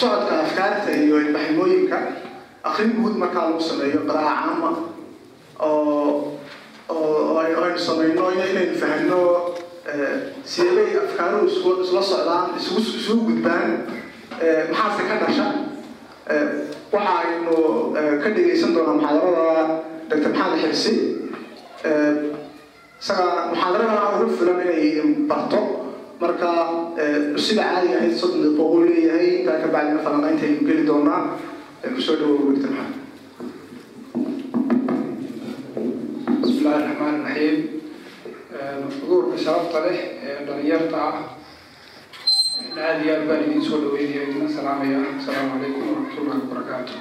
socodka afkaarta iyo ilbaxnimooyinka akrin guud markaa lagu sameeyo qiraa'a caama oo oo aynu samayno inaynu fahno sideebay afkaaruhu isku isla socdaan isugu gudbaan maxaase ka dhasha? Waxa aynu ka dhegaysan doonaa muxaadarada doctor maxamed xirsi. Isaga muxaadarada ugu filan inay barto marka eh, sida caadi ahayd soddon daqiiqo uu leeyahay. Intaa ka bacdina falanqayntaynu geli doonaa. Kusoo dhawow wegta maxamed bismi illahi raxmaan raxiim xuduurka eh, sharafta leh ee dhalinyarta ah aada iyo aad baan idin soo dhaweynaya idina salaamaya. Asalaamu calaykum waraxmatullahi wabarakaatu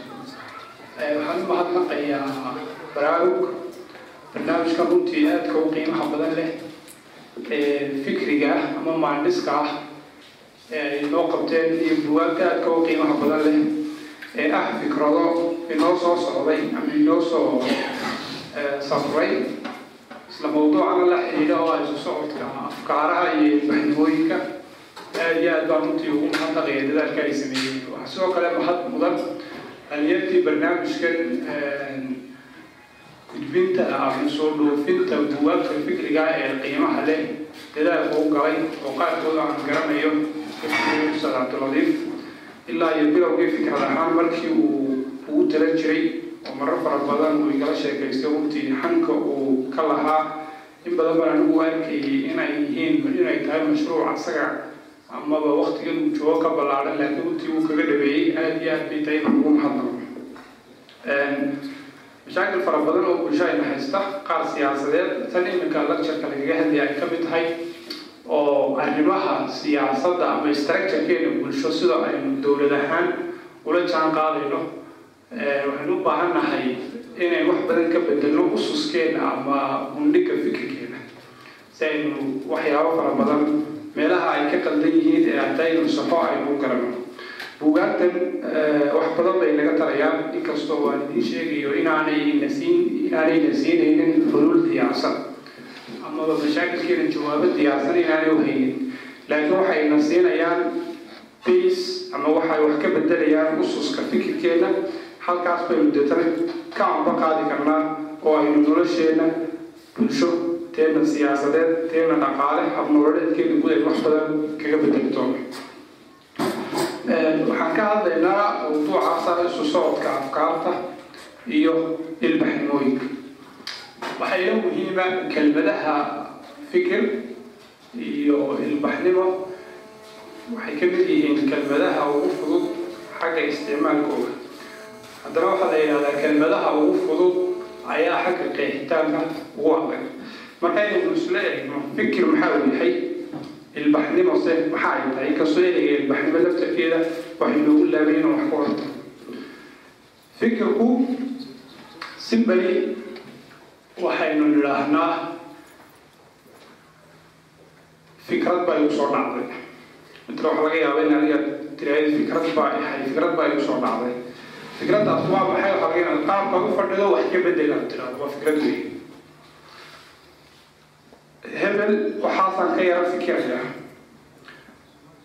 eh, waxaan u mahadnaqayaa baraarug barnaamijka runtii aadka u qiimaha badan leh fikriga ama maandhiska ah ee ay noo qabteen iyo buwaagta aadka u qiimaha badan leh ee ah fikrado inoo soo socday ama inoo soo safray isla mawduucana la xidhiidha oo isu socodka afkaaraha iyo ilbaxnimooyinka aad iyo aad baan runtii ugu mahadnaqaya dadaalka ay sameeyeen. Waxaa sidoo kale mahad mudan dhalinyartii barnaamijkan gudbinta ama soo dhoofinta buwaagta fikriga ee qiimaha leh. Dadaalka u galay oo qaarkooda aan garanayo ustaad cabdiladiif ilaa iyo bilowgii fikrad ahaan markii uu ugu tala jiray oo marar fara badan uu igala sheekaystay runtii xanka uu ka lahaa in badan baan anigu arkayay inay yihiin inay tahay mashruuc asaga amaba waktigan uu joogo ka ballaadhan laakiin runtii uu kaga dhabeeyey. Aad iyo aad bay tahay in ugu mahadnaqo mashaakil fara badan oo bulsho ayna haysta qaar siyaasadeed tan iminka lectureka lagaga hadlaya ay ka mid tahay oo arrimaha siyaasadda ama structurekeena bulsho sida aynu dowlad ahaan ula jaan qaadayno waxaynu u baahan nahay inay wax badan ka bedelno ususkeena ama gundhiga fikirkeena. Si aynu waxyaabo fara badan meelaha ay ka qaldan yihiin ee haddaynu saxo aynu u garano buugaagtan wax badan bay naga tarayaan inkastoo waan idiin sheegayo inaanay nasiin inaanay nasiinaynin xuluul diyaarsan. Amaba mashaakilkeena jawaabo diyaarsan inaanay u haynin. Laakiin waxay na siinayaan base ama waxay wax ka bedelayaan ususka fikirkeena. Halkaas baynu deetana ka anba qaadi karnaa oo aynu nolosheena bulsho teena siyaasadeed teena dhaqaale habnololeedkeena guud ay wax badan kaga bedeli doono waxaan ka hadlaynaa mawduucaasa isu socodka afkaarta iyo ilbaxnimooyinka. Waxaa ila muhiima kelmadaha fikir iyo ilbaxnimo. Waxay ka mid yihiin kelmadaha ugu fudud xagga isticmaalkooda. Haddana waxaa la yidhahdaa kelmadaha ugu fudud ayaa xagga qeexitaanka ugu adag marka inaynu isla eegno fikir maxaa uu yahay ilbaxnimo se maxaa ay tahay inkastoo ereyga ilbaxnimo laftarkeeda waxay noogu laabay inuu wax ku horto fikirku simbali waxaynu nidhaahnaa fikrad baa igu soo dhacday. Midna waxaa laga yaabaa in adiga tiraahdo fikrad baa ahay fikrad baa igu soo dhacday. Fikraddaas waa maxay? Qaabka u fadhido wax ka bedel aad waa fikrad weyn hebel waxaasaan ka yara fikiraya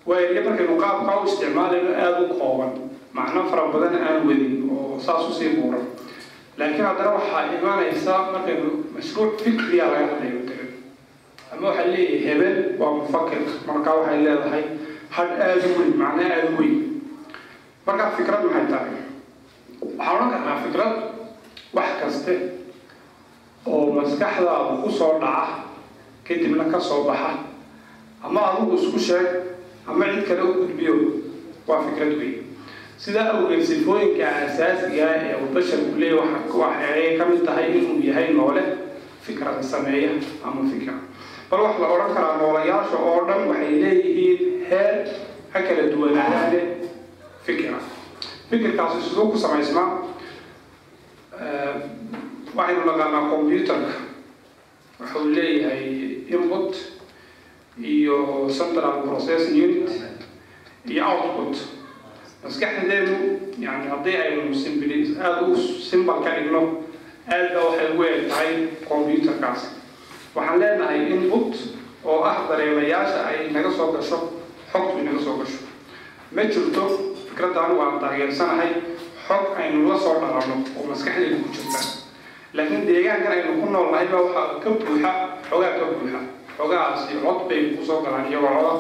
waayo markaynu qaabkaa u isticmaalayno aada u kooban. Macno fara badan aan wadin oo saas u sii buuran. Laakiin haddana waxaa imaanaysa markaynu mashruuc fikriya laga hadlayo tagan ama waxaa leeyahay hebel waa mufakir markaa waxay leedahay hadh aada u weyn macno aada u weyn. Markaa fikrad maxay tahay? Waxaan odhan karnaa fikrad wax kaste oo maskaxdaada ku soo dhaca kadibna ka soo baxa. Ama adigu isku sheeg ama cid kale u gudbiyo waa fikrad weyn. Sidaa awgeed sifooyinka asaasiga ee uu basharku leeyahy waxay ka mid tahay inuu yahay noole fikrada sameeya ama fikra. Bal wax la odhan karaa noolayaasha oo dhan waxay leeyihiin heer ha kala duwanaadaane fikra. Fikirkaasi siduu ku samaysmaa waxaynu naqaanaa wuxuu leeyahay input iyo central processing unit iyo output. Maskaxdeenu yani haddii aynu simbili aada u simbal ka dhigno aad ba waxay ugu eg tahay computerkaas. Waxaan leenahay input oo ah dareemayaasha ay naga soo gasho xogtu naga soo gasho. Ma jirto fikradda anigu aan taageersanahay xog aynu la soo dhalanno oo maskaxdeeda ku jirta laakiin deegaankan aynu ku nool nahay baa ka buuxa xogaa ka buuxa. Xogahaasi cod bay kugu soo galaan iyagoo coda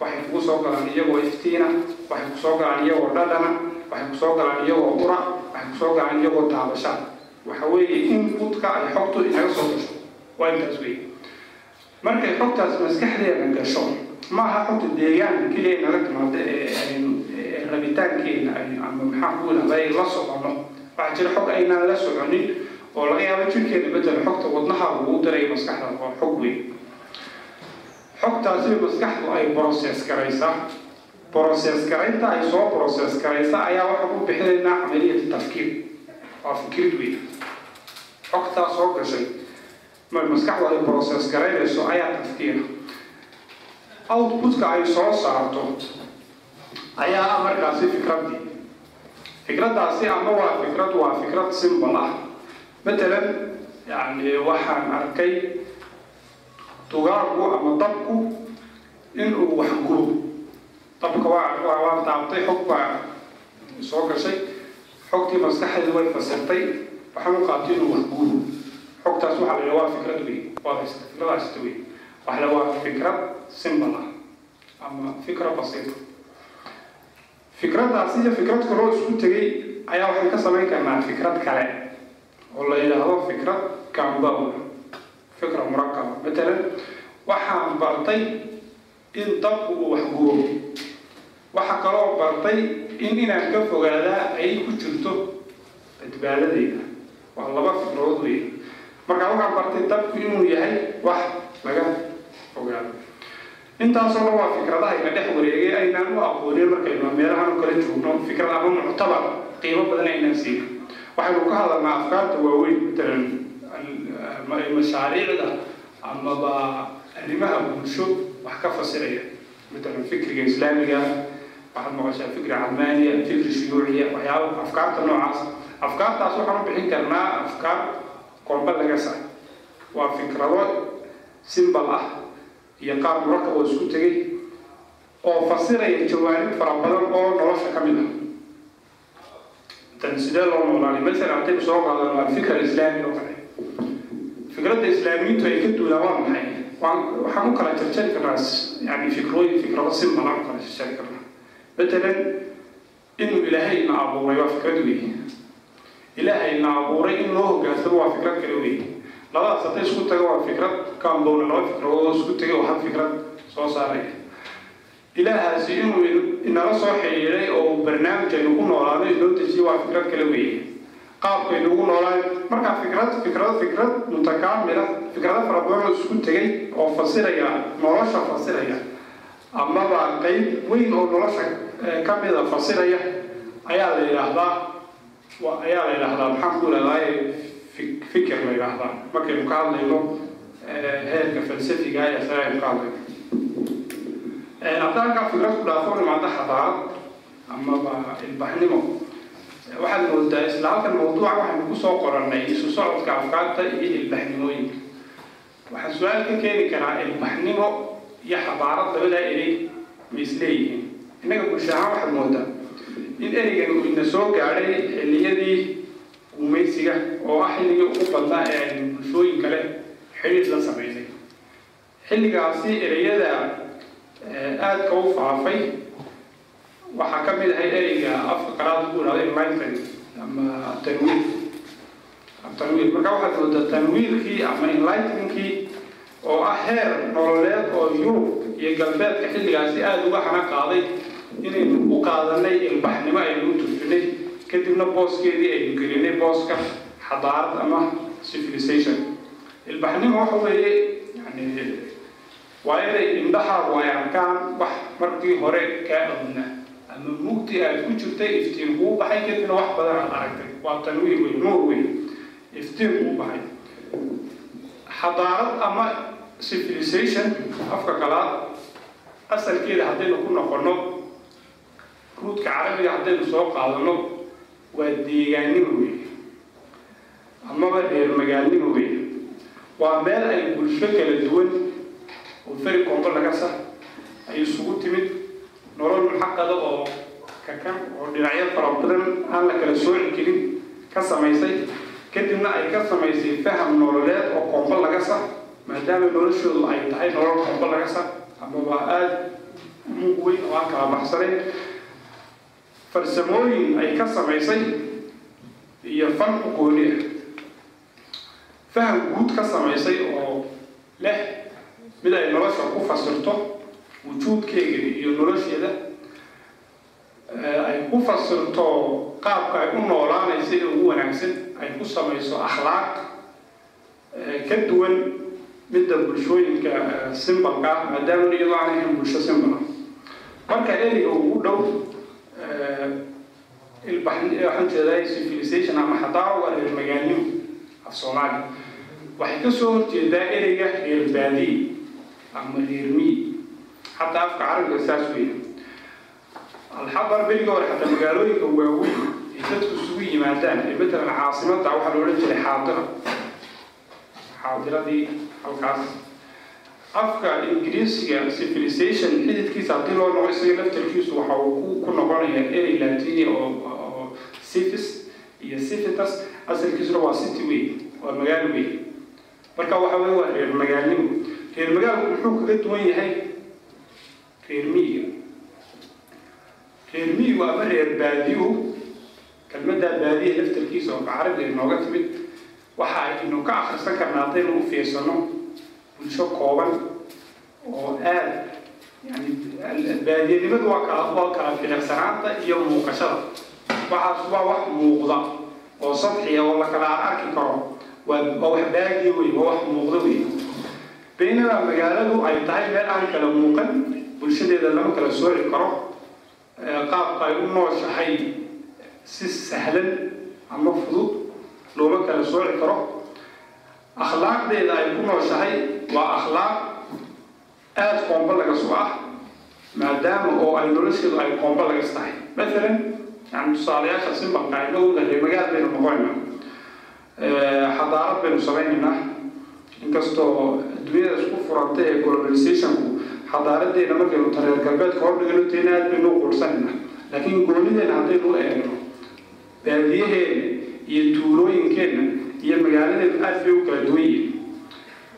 waxay kugu soo galaan iyagoo iftiina waxay ku soo galaan iyagoo dhadhana waxay ku soo galaan iyagoo ura waxay ku soo galaan iyagoo taabasha waxa weeye inputka ay xogtu inaga soo gasho. Waa intaas weeye. Markay xogtaas maskaxdeena gasho maaha xogta deegaanka keliya inaga timaado ee rabitaankeena ama maxaa ku idhahday la socono. Waxaa jira xog aynaan la soconin oo laga yaabo jirkeena bedel xogta wadnaha lagu diray maskaxda oo xog weyn. Xogtaasi maskaxdu ay process garaysaa process garaynta ay soo process garaysa ayaa waxaan u bixinaynaa camaliyat tafkiir. Waa fikrid weyn. Xogtaa soo gashay maskaxdu ay process garaynayso ayaa tafkiira outputka ay soo saarto ayaa markaasi fikraddii fikraddaasi ama waa fikrad waa fikrad simbol ah matalan yani waxaan arkay dugaagu ama dabku inuu wax gubo. Dabka waa waa waan taabtay xog baa soo gashay. Xogtii maskaxdeedu way fasirtay. Waxaan u qaatay inuu wax gubo. Xogtaas waxaa la waa fikrad wey waa haysta fikradaasita wey waxa la waa fikrad simbol ah ama fikra basiita fikraddaasi iyo fikrad kaloo isku tegay ayaa waxay ka samayn karnaa fikrad kale oo la yidhaahdo fikrad compound fikra murakaba matalan waxaan bartay in dabku uu wax gubo waxa kaloo bartay in inaan ka fogaadaa ay ku jirto badbaadadeyda. Waa laba fikrood wey marka waxaan bartay dabku inuu yahay wax laga fogaado. Intaasoo dhan waa fikradaha dhex wareegay aynaan u aqoonin markaynu meelahan u kala joogno. Fikrad ama muctabar qiimo badan aynaan siina waxaynu ka hadalnaa afkaarta waaweyn matalan mashaariicda amaba arrimaha bulsho wax ka fasiraya. Matalan fikriga islaamiga waxaad maqashaa fikri calmaaniya fikri shuyuuciya waxyaaba afkaarta noocaas. Afkaartaas waxaan u bixin karnaa afkaar kolba laga sa waa fikrado simbal ah iyo qaar marka oo isku tegay oo fasiraya jawaanib fara badan oo nolosha ka mid ah tan sidee loo noolaanay? Masalan haddaynu soo qaadano alfikra alislaami oo kale. Fikradda islaamiyiintu ay ka duulaan waa maxay? Waxaan u kala jarjari karnaa yani fikrooyin fikrado simbal aan u kala jarjari karnaa. Matalan inuu ilaahay na abuuray waa fikrad weeye ilaahay na abuuray in loo hogaansamo waa fikrad kale weeye labadaas hadday isku tago waa fikrad kaambowna laba fikradood oo isku tegay oo hal fikrad soo saaraya ilaahaasi inuu inala soo xidhiiday oo barnaamij aynu ku noolaano inoo dejiyo waa fikrad kale weeye. Qaabkaynu ugu noolaan markaa fikrad fikrad fikrad mutakaamila fikrado fara badan oo isku tegay oo fasiraya nolosha fasiraya. Amaba qeyb weyn oo nolosha ka mida fasiraya. Ayaa la yidhaahdaa ayaa la yidhaahdaa maxaan ku idhahdaa fikir la yidhaahdaa. Markaynu ka hadlayno heerka falsafiga ee aynu ka hadlayno haddaan kaa fikrad ku dhaafo imaado xadaarad amaba ilbaxnimo. Waxaad moodaa isla halkan mawduuca waxaynu ku soo qorannay isu socodka afkaarta iyo ilbaxnimooyinka. Waxaa su'aal ka keeni karaa ilbaxnimo iyo xadaarad labadaa erey ma innaga bulsho ahaan waxaad moodaa in ereygan uu ina soo gaadhay xilliyadii gumaysiga oo ah xilligii ugu badnaa ee aynu bulshooyin kale xidhiid la samaysay. Xilligaasi ereyada aadka u faafay. Waxaa ka mid ahay ereyga afka qaraad ku idhahdo enlightenment ama tanwiir tanwiir marka waxaad moodaa tanwiirkii ama enlightenkii oo ah heer nololeed oo yurub iyo galbeedka xilligaasi aada uga hana qaaday inaynu u qaadanay ilbaxnimo aynu u turfinay kadibna booskeedii aynu gelinay booska xadaarad ama civilization. Ilbaxnimo waxa weeye yani waa inay indhahaagu ay arkaan wax markii hore kaa awna ama mugdi aad ku jirtay iftiin kuu baxay kadibna wax badan aad aragtay. Waa tanwiir wey nuur wey iftiin kuu baxay. Xadaarad ama civilization afka kalaad asalkeeda haddaynu ku noqono ruudka carabiga haddaynu soo qaadano waa deegaannimo wey amaba reer magaalnimo wey waa meel ay bulsho kala duwan oo feri kombo laga sa ay isugu timid. Nolol muxaqada oo kakan oo dhinacyo fara badan aan la kala sooci karin ka samaysay. Kadibna ay ka samaysay faham nololeed oo koombo laga sa maadaama noloshoodu ay tahay nolol koombo laga sa amaba aada mug weyn oo aan kala baxsanayn farsamooyin ay ka samaysay iyo fan u gooni ah. Faham guud ka samaysay oo leh mid ay nolosha ku fasirto wujuudkeega iyo nolosheeda ay ku fasirto qaabka ay u noolaanaysa ee ugu wanaagsan ay ku samayso akhlaaq ka duwan midda bulshooyinka simbalka ah maadaama iyadoo aan ahayn bulsho simbal ah marka ereyga ugu dhow waxaan jeedaa ama xadaaro waa reer magaalnimo af soomaali waxay ka soo horjeedaa ereyga reer baadiye ama reer miyi xataa afka carabiga saas weya alxabar beriga hore xataa magaalooyinka waaweyn ay dadku isugu yimaadaan. Ee matalan caasimadda waxaa la odhan jiray xaadira. Xaadiradii halkaas. Afka ingiriisiga civilization xididkiisa haddii loo noqo isaga laftarkiisu waxa uu ku noqonaya erey latini oo oo civis iyo civitas asalkiisuna waa city wey waa magaalo wey marka waxa weye waa reer magaalnimo reer magaalku muxuu kaga duwan yahay reer miyiga reer miyigu ama reer baadiyuhu. Kelmaddaa baadiya laftarkiisa oo carabiga inooga timid. Waxa aynu ka akhrisan karnaa haddaynu u fiirsano bulsho kooban oo aad yani baadiyanimadu waa kala waa kala filiqsanaanta iyo muuqashada. Waxaas waa wax muuqda oo sadxiya oo la kala arki karo. Waa waa wax baadiya wey waa wax muuqda wey baynama magaaladu ay tahay meel aan kala muuqan bulshadeeda lama kala sooci karo. Qaabka ay u nooshahay si sahlan ama fudud looma kala sooci karo. Akhlaaqdeeda ay ku nooshahay waa akhlaaq aada qoombo laga soo ah maadaama oo ay nolosheedu ay qoombo lagas tahay. Maalan yani tusaalayaasha magaal baynu noqonaynaa. Xadaarad baynu samaynaynaa inkastoo adduunyada isku furantay ee globalizationku xadaaradeena markaynu tareer galbeedka hordhigano teena aad baynu u qursanaynaa laakiin goonideena haddaynu eegno baadiyaheena iyo tuulooyinkeenna iyo magaaladeenu aad bay u kala duwan yihiin.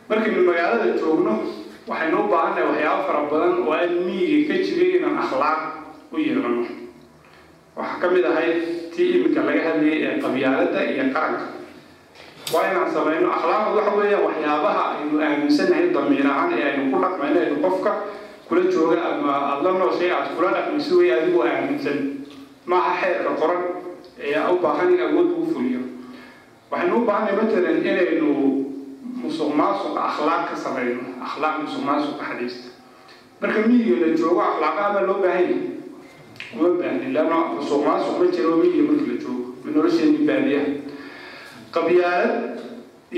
Markaynu magaalada joogno waxaynu u baahannahay waxyaabo fara badan oo aan miyiga ka jiray inaan akhlaaq u yeelano. Waxaa ka mid ahay tii iminka laga hadlayay ee qabyaaladda iyo qaranka waa inaan samayno akhlaaqdu waxa weeyaan waxyaabaha aynu aaminsanahay damiir ahaan ee aynu ku dhaqmayno aynu qofka kula jooga ama aada la nooshay aada kula dhaqmayso wey adigoo aaminsan maaha xeerka qoran ee u baahan in awood lagu fuliyo. Waxaynu u baahanay matalan inaynu musuq maasuqa akhlaaq ka samayno akhlaaq musuq maasuqa xadiista marka miyiga la joogo akhlaaqaha loo baahan yahay? Uma baahnin leanna musuq maasuq ma jiro miyiga marka la joogo. Ma nolosheeni baadiyaha qabyaalad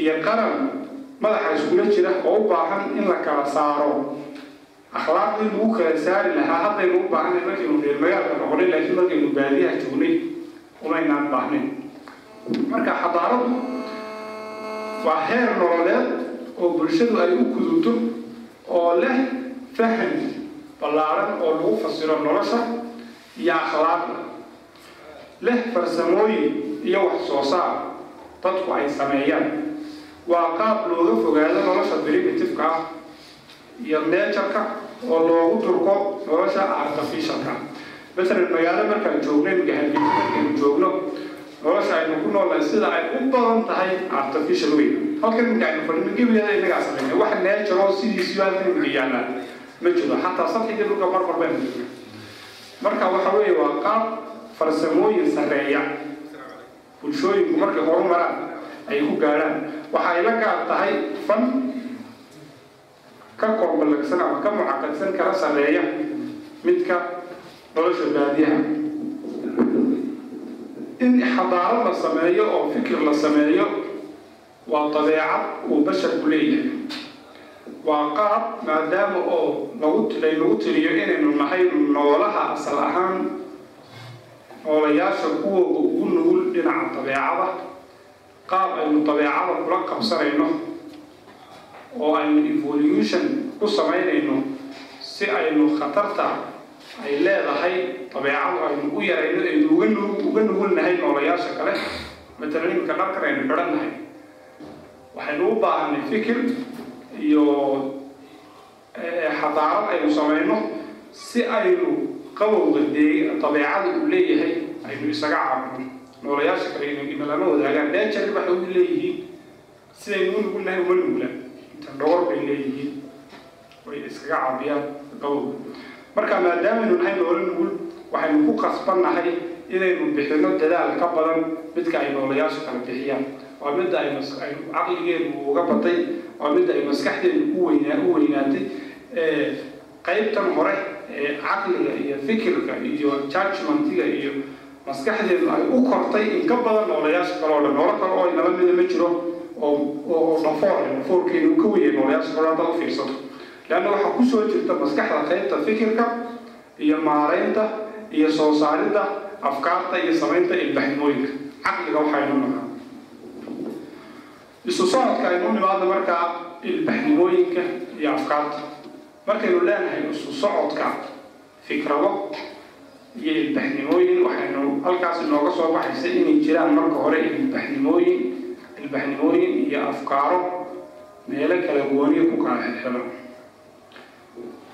iyo qaran madaxa iskula jira oo u baahan in la kala saaro. Akhlaaqdii lagu kala saari lahaa haddaynu u baahanay markaynu reer magaalka noqonay laakiin markaynu baadiyaha joognay umaynaan baahnayn. Marka xadaaradu waa heer nololeed oo bulshadu ay u gudubto oo leh faham ballaaran oo lagu fasiro nolosha iyo akhlaaqda leh farsamooyin iyo wax soo saar dadku ay sameeyaan waa qaab looga fogaado nolosha primitiveka ah iyo neejarka oo loogu durko nolosha artificialka masalan magaalo markaan joogno hargeysa markaynu joogno nolosha aynu ku noolnahay sida ay u badan tahay artificial wey halkan imika aynu fadhino gebigeeda inagaa sameynay wax neejar oo sidiisii halkan yaallaan ma jiro xataa sadxiga dhulka marmar baynu joogna marka waxa weeye waa qaab farsamooyin sarreeya bulshooyinku markay horumaraan ay ku gaadhaan waxa ay la gaar tahay fan ka koombalagsan ama ka mucaqadsan kala sarreeya midka nolosha baadiyaha. In xadaaro la sameeyo oo fikir la sameeyo waa dabeecad uu basharku leeyahay. Waa qaab maadaama oo lagu laynagu tiriyo inaynu nahay noolaha asal ahaan noolayaasha kuwooga ugu nugul dhinaca dabeecada. Qaab aynu dabeecada kula qabsanayno oo aynu evolution ku samaynayno si aynu khatarta ay leedahay dabeecadu aynu u yarayno aynu uga nug uga nugulnahay noolayaasha kale. Matalan iminka dharkan aynu xidhannahay waxaynu u baahanay fikir iyo xadaarad aynu samayno si aynu qabowga dee dabeecada uu leeyahay aynu isaga caabino noolayaasha kale inalama wadaagaan. Dheejar waxay u leeyihiin sidaynu u nugulnahay uma nuglaan. Inta dhogor bay leeyihiin way iskaga caabiyaan qabowga marka maadaamanu nahay noola nugul waxaynu ku qasbannahay inaynu bixino dadaal ka badan midka ay noolayaasha kala bixiyaan. Waa midda ay aynu caqligeenu uga batay waa midda ay maskaxdeenu u weynaa u weynaatay. Qaybtan hore caqliga iyo fikirka iyo judgmentiga iyo maskaxdeenu ay u kortay in ka badan noolayaasha oo dhan. Noolo kale oo inala mida ma jiro oo oo dhafoor dhafoorkeenu ka weyay noolayaasha kale haddaad u fiirsato. Leanna waxaa ku soo jirta maskaxda qaybta fikirka iyo maaraynta iyo soo saaridda afkaarta iyo samaynta ilbaxnimooyinka. Caqliga waxaynu naqaa isu socodka aynu nimaadno markaa ilbaxnimooyinka iyo afkaarta markaynu leenahay isu socodka fikrado iyo ilbaxnimooyin waxaynu halkaas inooga soo baxaysa inay jiraan marka hore ilbaxnimooyin ilbaxnimooyin iyo afkaaro meelo kala gooniya ku kala xirxiran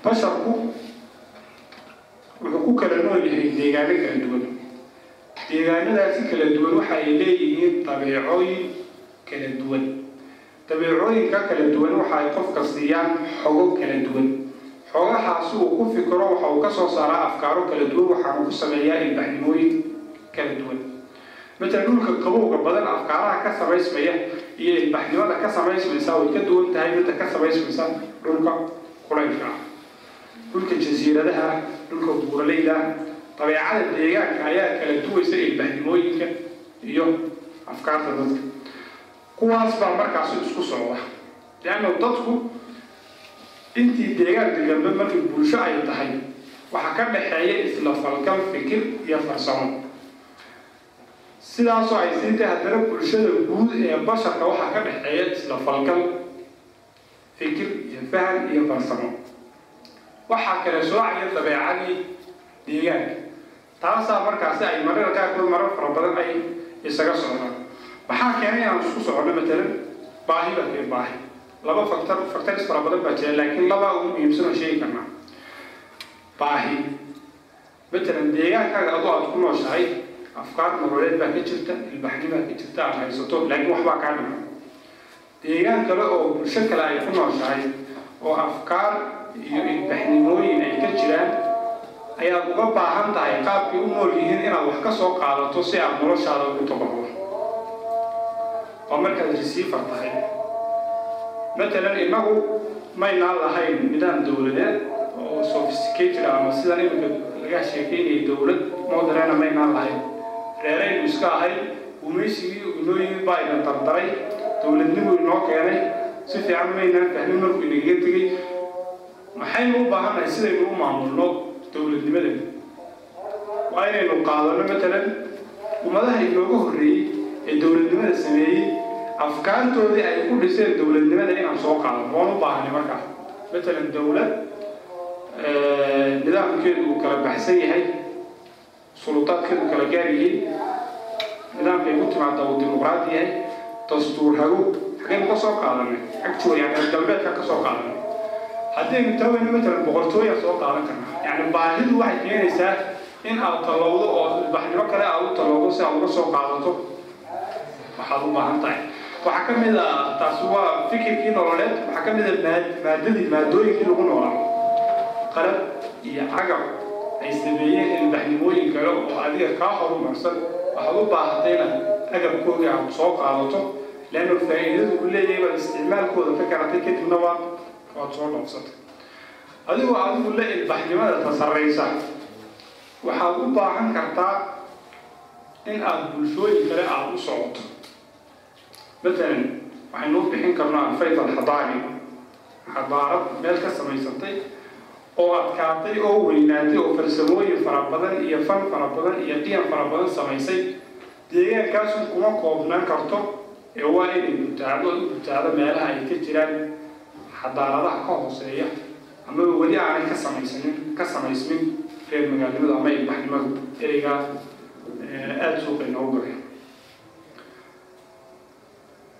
basharku wuxuu ku kala nool yahay deegaano kala duwan. Deegaanadaasi kala duwan waxa ay leeyihiin dabeecooyin kala duwan. Dabeecooyinka kala duwan waxa ay qofka siiyaan xogo kala duwan xogahaasi uu ku fikiro waxa uu ka soo saaraa afkaaro kala duwan waxaanu ku sameeyaa ilbaxnimooyin kala duwan. Matalan dhulka qabowga badan afkaaraha ka samaysmaya iyo ilbaxnimada ka samaysmaysa way ka duwan tahay midda ka samaysmaysa dhulka kulaylka ah. Dhulka jasiiradaha dhulka buuraleyda dabeecada deegaanka ayaa kala duwaysa ilbaxnimooyinka iyo afkaarta dadka. Kuwaas baa markaasi isku socda leanna dadku intii deegaan deganba markii bulsho ay tahay waxaa ka dhaxeeya isla falgal fikir iyo farsamo. Sidaasoo ay siintay haddana bulshada guud ee basharka waxaa ka dhaxeeya isla falgal fikir iyo faham iyo farsamo. Waxaa kala soocaya dabeecadii deegaanka. Taasaa markaasi ay marada qaarkood marar fara badan ay isaga socdaan. Maxaa keenay inaan isku socono matalan baahi baa kee baahi laba faktor factors fara badan baa jira laakiin labaa ugu muhiimsan oo sheegi karnaa. Baahi matalan deegaankaaga adoo aad ku nooshahay afkaar nololeed baa ka jirta ilbaxnimaa ka jirta aad haysato laakiin waxbaa kaa dhiman. Deegaan kale oo bulsho kale ay ku nooshahay oo afkaar iyo ilbaxnimooyin ay ka jiraan ayaad uga baahan tahay qaabkay u nool yihiin inaad wax ka soo qaadato si aad noloshaada ugu tabaxdo waa markaad receiver tahay matalan innagu maynaan lahayn nidaam dowladeed oo sophisticated ama sidan iminka laga sheekeynayay dowlad moderena maynaan lahayn reeraynu iska ahay gumaysigii inoo yimid baa ina dardaray dowladnimu inoo keenay si fiican maynaan fahmin markuu inagaga tegey maxaynu u baahannahay sidaynu u maamulno dowladnimada waa inaynu qaadano matalan ummadaha inooga horreeyey ee dowladnimada sameeyey afkaartoodii ay ku dhiseen dowladnimada inaan soo qaadano waan u baahanay markaa matalan dowlad nidaamkeedu uu kala baxsan yahay sulutaadkeedu kala gaar yihiin. Nidaamkay ku timaada uu dimuqraadi yahay. Dastuur hago xagaynu ka soo qaadanay agtooda yani galbeedka ka soo qaadanay. Haddaynu taawayno matalan boqortooyaa soo qaadan karnaa yani baahidu waxay keenaysaa in aad tallowdo oo ilbaxnimo kale aad u tallowdo si aad uga soo qaadato. Waxaad u baahan tahay waxaa ka mid a taasi waa fikirkii nololeed waxaa ka mid a maad maadadii maadooyinkii lagu noolaa qalab iyo cagab ay sameeyeen ilbaxnimooyin kale oo adiga kaa horumarsan. Waxaad u baahatay inaad agabkoodii aad soo qaadato leanna faa'iidadu uu leeyahay baad isticmaalkooda ka garatay kadibna waad waad soo dhoofsatay adigoo adigu la ilbaxnimada tasarraysa waxaad u baahan kartaa in aad bulshooyin kale aada u socoto matalan waxaynu u bixin karnaa alfayt alxadaari xadaarad meel ka samaysantay oo adkaatay oo weynaatay oo farsamooyin fara badan iyo fan fara badan iyo qiyam fara badan samaysay. Deegaankaasu kuma koobnaan karto ee waa inay gutaacdo u meelaha ay ka jiraan. Xadaaradaha ka hooseeya amaba weli aanay ka samaysanin ka samaysmin reer magaalnimada ama ilbaxnimada ereygaa aada suuqa inoogu galay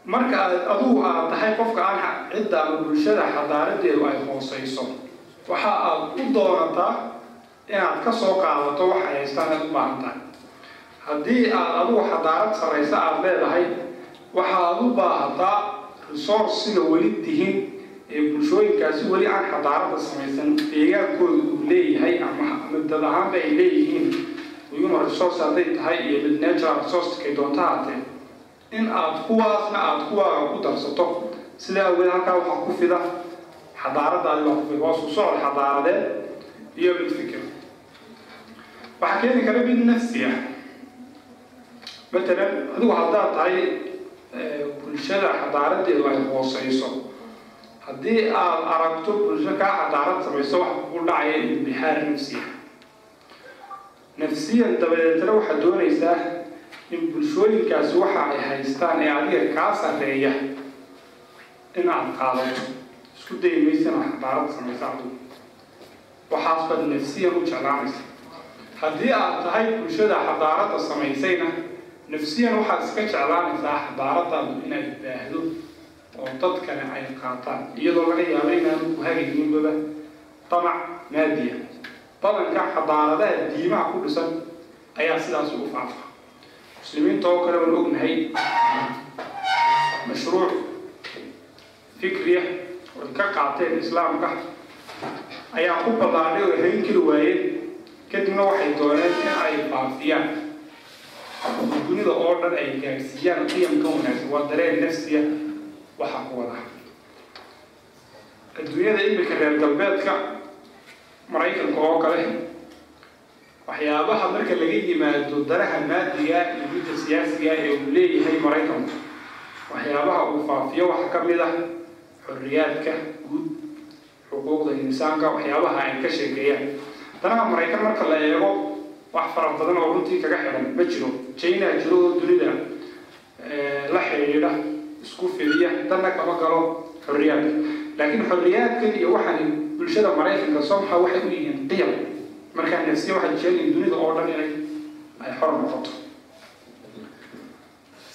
marka aad adugu aad tahay qofka aan cidda ama bulshada xadaaradeedu ay hooseyso waxa aad u doonataa inaad ka soo qaadato waxa ay haystaan aad u baahan tahay haddii aad adugu xadaarad sarraysa aada leedahay waxa aad u baahataa resource sida weli tihin ee bulshooyinkaasi weli aan xadaaradda samaysan deegaankooda uu leeyahay ama dad ahaanba ay leeyihiin. Human resource hadday tahay iyo mid natural resource kay doonta in aad kuwaasna aada kuwaaga ku darsato. Sidaa awgeed halkaa waxaa ku fida xadaaradaadi baa ku fida waa socod xadaaradeed iyo mid fikir. Waxaa keeni kara mid nafsi ah. Matalan adigu haddaad tahay bulshada xadaaradeedu ay hooseyso haddii aad aragto bulsho kaa xadaarad samayso wax ku dhacaya inbixaar nafsi ah. Nafsiyan dabadeetna waxaad doonaysaa in bulshooyinkaasi waxa ay haystaan ee adiga kaa sarreeya in aad qaadato. Isku dayi maysa inaad samaysa adigu waxaas baad nafsiyan u jeclaanaysa. Haddii aad tahay bulshada xadaaradda samaysayna nafsiyan waxaad iska jeclaanaysaa xadaaradaadu inay baahdo oo dad kale ay qaataan. Iyadoo laga yaabo inaanu ku hagayninbaba damac maadiya. Badanka xadaaradaha diimaha ku dhisan ayaa sidaas ugu faafa muslimiinta oo kale waan ognahay mashruuc fikriya oy ka qaateen islaamka ayaa ku ballaadhay oo hayn kari waayeen kadibna waxay dooneen in ay faafiyaan dunida oo dhan ay gaadhsiiyaan qiyamka wanaagsan waa dareen nafsiya waxaa ku wada adduunyada imika reer galbeedka maraykanka oo kale waxyaabaha marka laga yimaado danaha maadiga iyo midda siyaasiga ee uu leeyahay maraykanku waxyaabaha uu faafiyo waxaa ka mid ah xorriyaadka guud xuquuqda insaanka waxyaabaha ay ka sheekeeyaan. Danaha maraykan marka la eego wax fara badan oo runtii kaga xiran ma jiro. China jiro oo dunida la xidhiidha isku fidiya danna kama galo xorriyaadka. Laakiin xorriyaadkan iyo waxaan bulshada maraykanka somehow waxay u yihiin qiyam markaa nafsiya waxay jeceliin dunida oo dhan inay ay xor noqoto.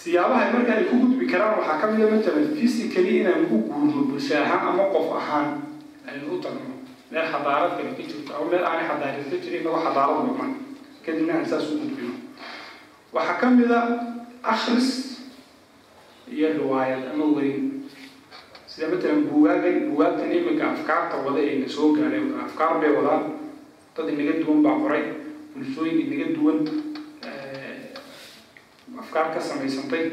Siyaabaha marka ay ku gudbi karaan waxaa ka mid a matalan physically inaan u guurno bulsho ahaan ama qof ahaan aynu u tagno meel xadaarad kale ka jirto ama meel aanay xadaarad ka jirin inagoo xadaarad noqon kadibna aan saas u gudbino. Waxaa ka mid a akhris iyo riwaayad ama weyn. Sida matalan buugaagan buugaagtan iminka afkaarta wada ee soo gaadhay afkaar bay wadaan dad inaga duwan baa qoray bulshooyin inaga duwan afkaar ka samaysantay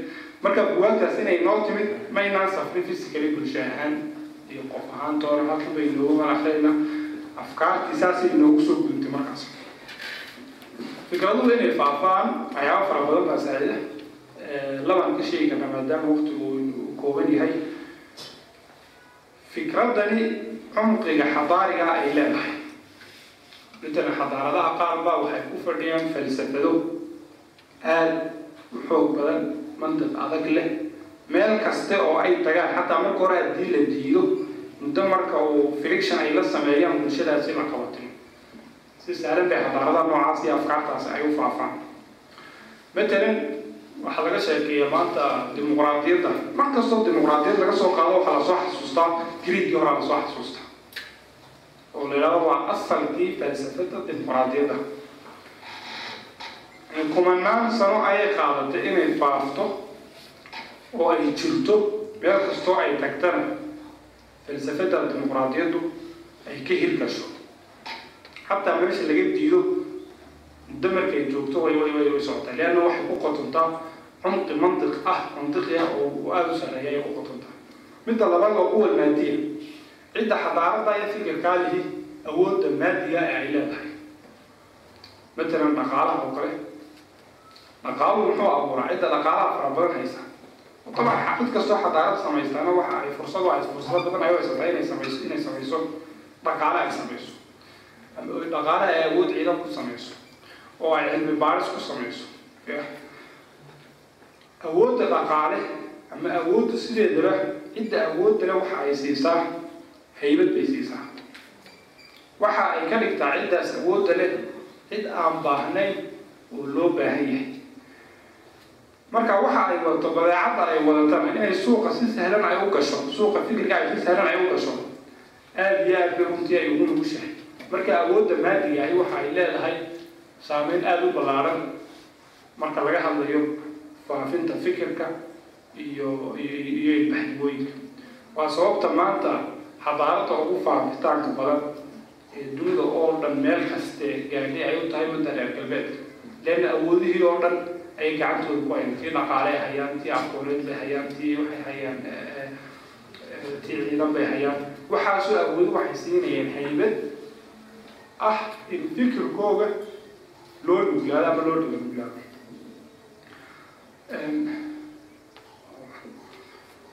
marka buugaagtaas inay noo timid maynaan safrin physically bulsho ahaan iyo qof ahaan toona halkan bay noogu malaxdayna afkaartii saasay noogu soo gudubtay markaas fikraduhu inay faafaan waxyaaba fara badan baa saacida labaan ka sheegi karna maadaama waqtigu uu kooban yahay fikraddani cumqiga xadaariga ay leedahay matalan xadaaradaha qaar waxay ku fadhiyaan falsafado aada u xoog badan mantiq adag leh. Meel kaste oo ay tagaan xataa marka hore haddii la diido muddo marka uu friction ay la sameeyaan bulshadaasi la qabatin. Si saaran bay xadaaradaha noocaas iyo afkaartaasi ay u faafaan. Matalan waxaa laga sheekeeya maanta dimuqraadiyadda. Mar kastoo dimuqraadiyad laga soo qaado waxaa la soo xasuustaa griigii horaa la soo xasuustaa oo la yidhahdo waa asalkii falsafada dimuqraadiyadda kumanaan sano ayay qaadatay inay faafto oo ay jirto meel kastoo ay tagtana falsafada dimuqraadiyaddu ay ka hirgasho xataa meesha laga diido muddo markay joogto way socotaa leanna waxay ku qotontaa cumqi mantiq ah mantiqi ah oo aada u sareeya ay ku qotontaa midda labaad waa quwa maadiya cidda xadaarada iyo fikirkaalihi awoodda maadiga ee ay leedahay. Matalan dhaqaalaha oo kale? Dhaqaaluhu muxuu abuuraa cidda dhaqaalaha fara badan haysa. Taban mid kastoo xadaarad samaystana waxa ay fursado ay fursado badan ay u inay samayso inay samayso. Dhaqaale ay samayso. Dhaqaale ay awood ciidan ku samayso. Oo ay cilmi baaris ku samayso. Awoodda dhaqaale ama awoodda sideedaba cidda awoodda le waxa ay siisaa haybad bay siisaa waxa ay ka dhigtaa ciddaas awoodda leh cid aan baahnayn oo loo baahan yahay. Marka waxa ay wadato badeecadda ay wadatana inay suuqa si sahlan ay u gasho. Suuqa fikirka ay si sahlan ay u gasho. Aada iyo aad bay runtii ay ugu nugushahay. Marka awoodda maadiga ahi waxa ay leedahay saameyn aada u ballaaran. Marka laga hadlayo faafinta fikirka iyo iyo ilbaxnimooyinka. Waa sababta maanta xadaarada ugu faafitaanka badan ee dunida oo dhan meel kaste gaadhi ay u tahay midda reer galbeedka leanna awoodihii oo dhan ayay gacantooda ku hayan tii dhaqaale ay hayaan tii aqooneed bay hayaan tii waxay hayaan tii ciidan bay hayaan. Waxaasoo awood waxay siinayeen haybad ah in fikirkooga loo dhuglaado ama loo dhiga dhuglaado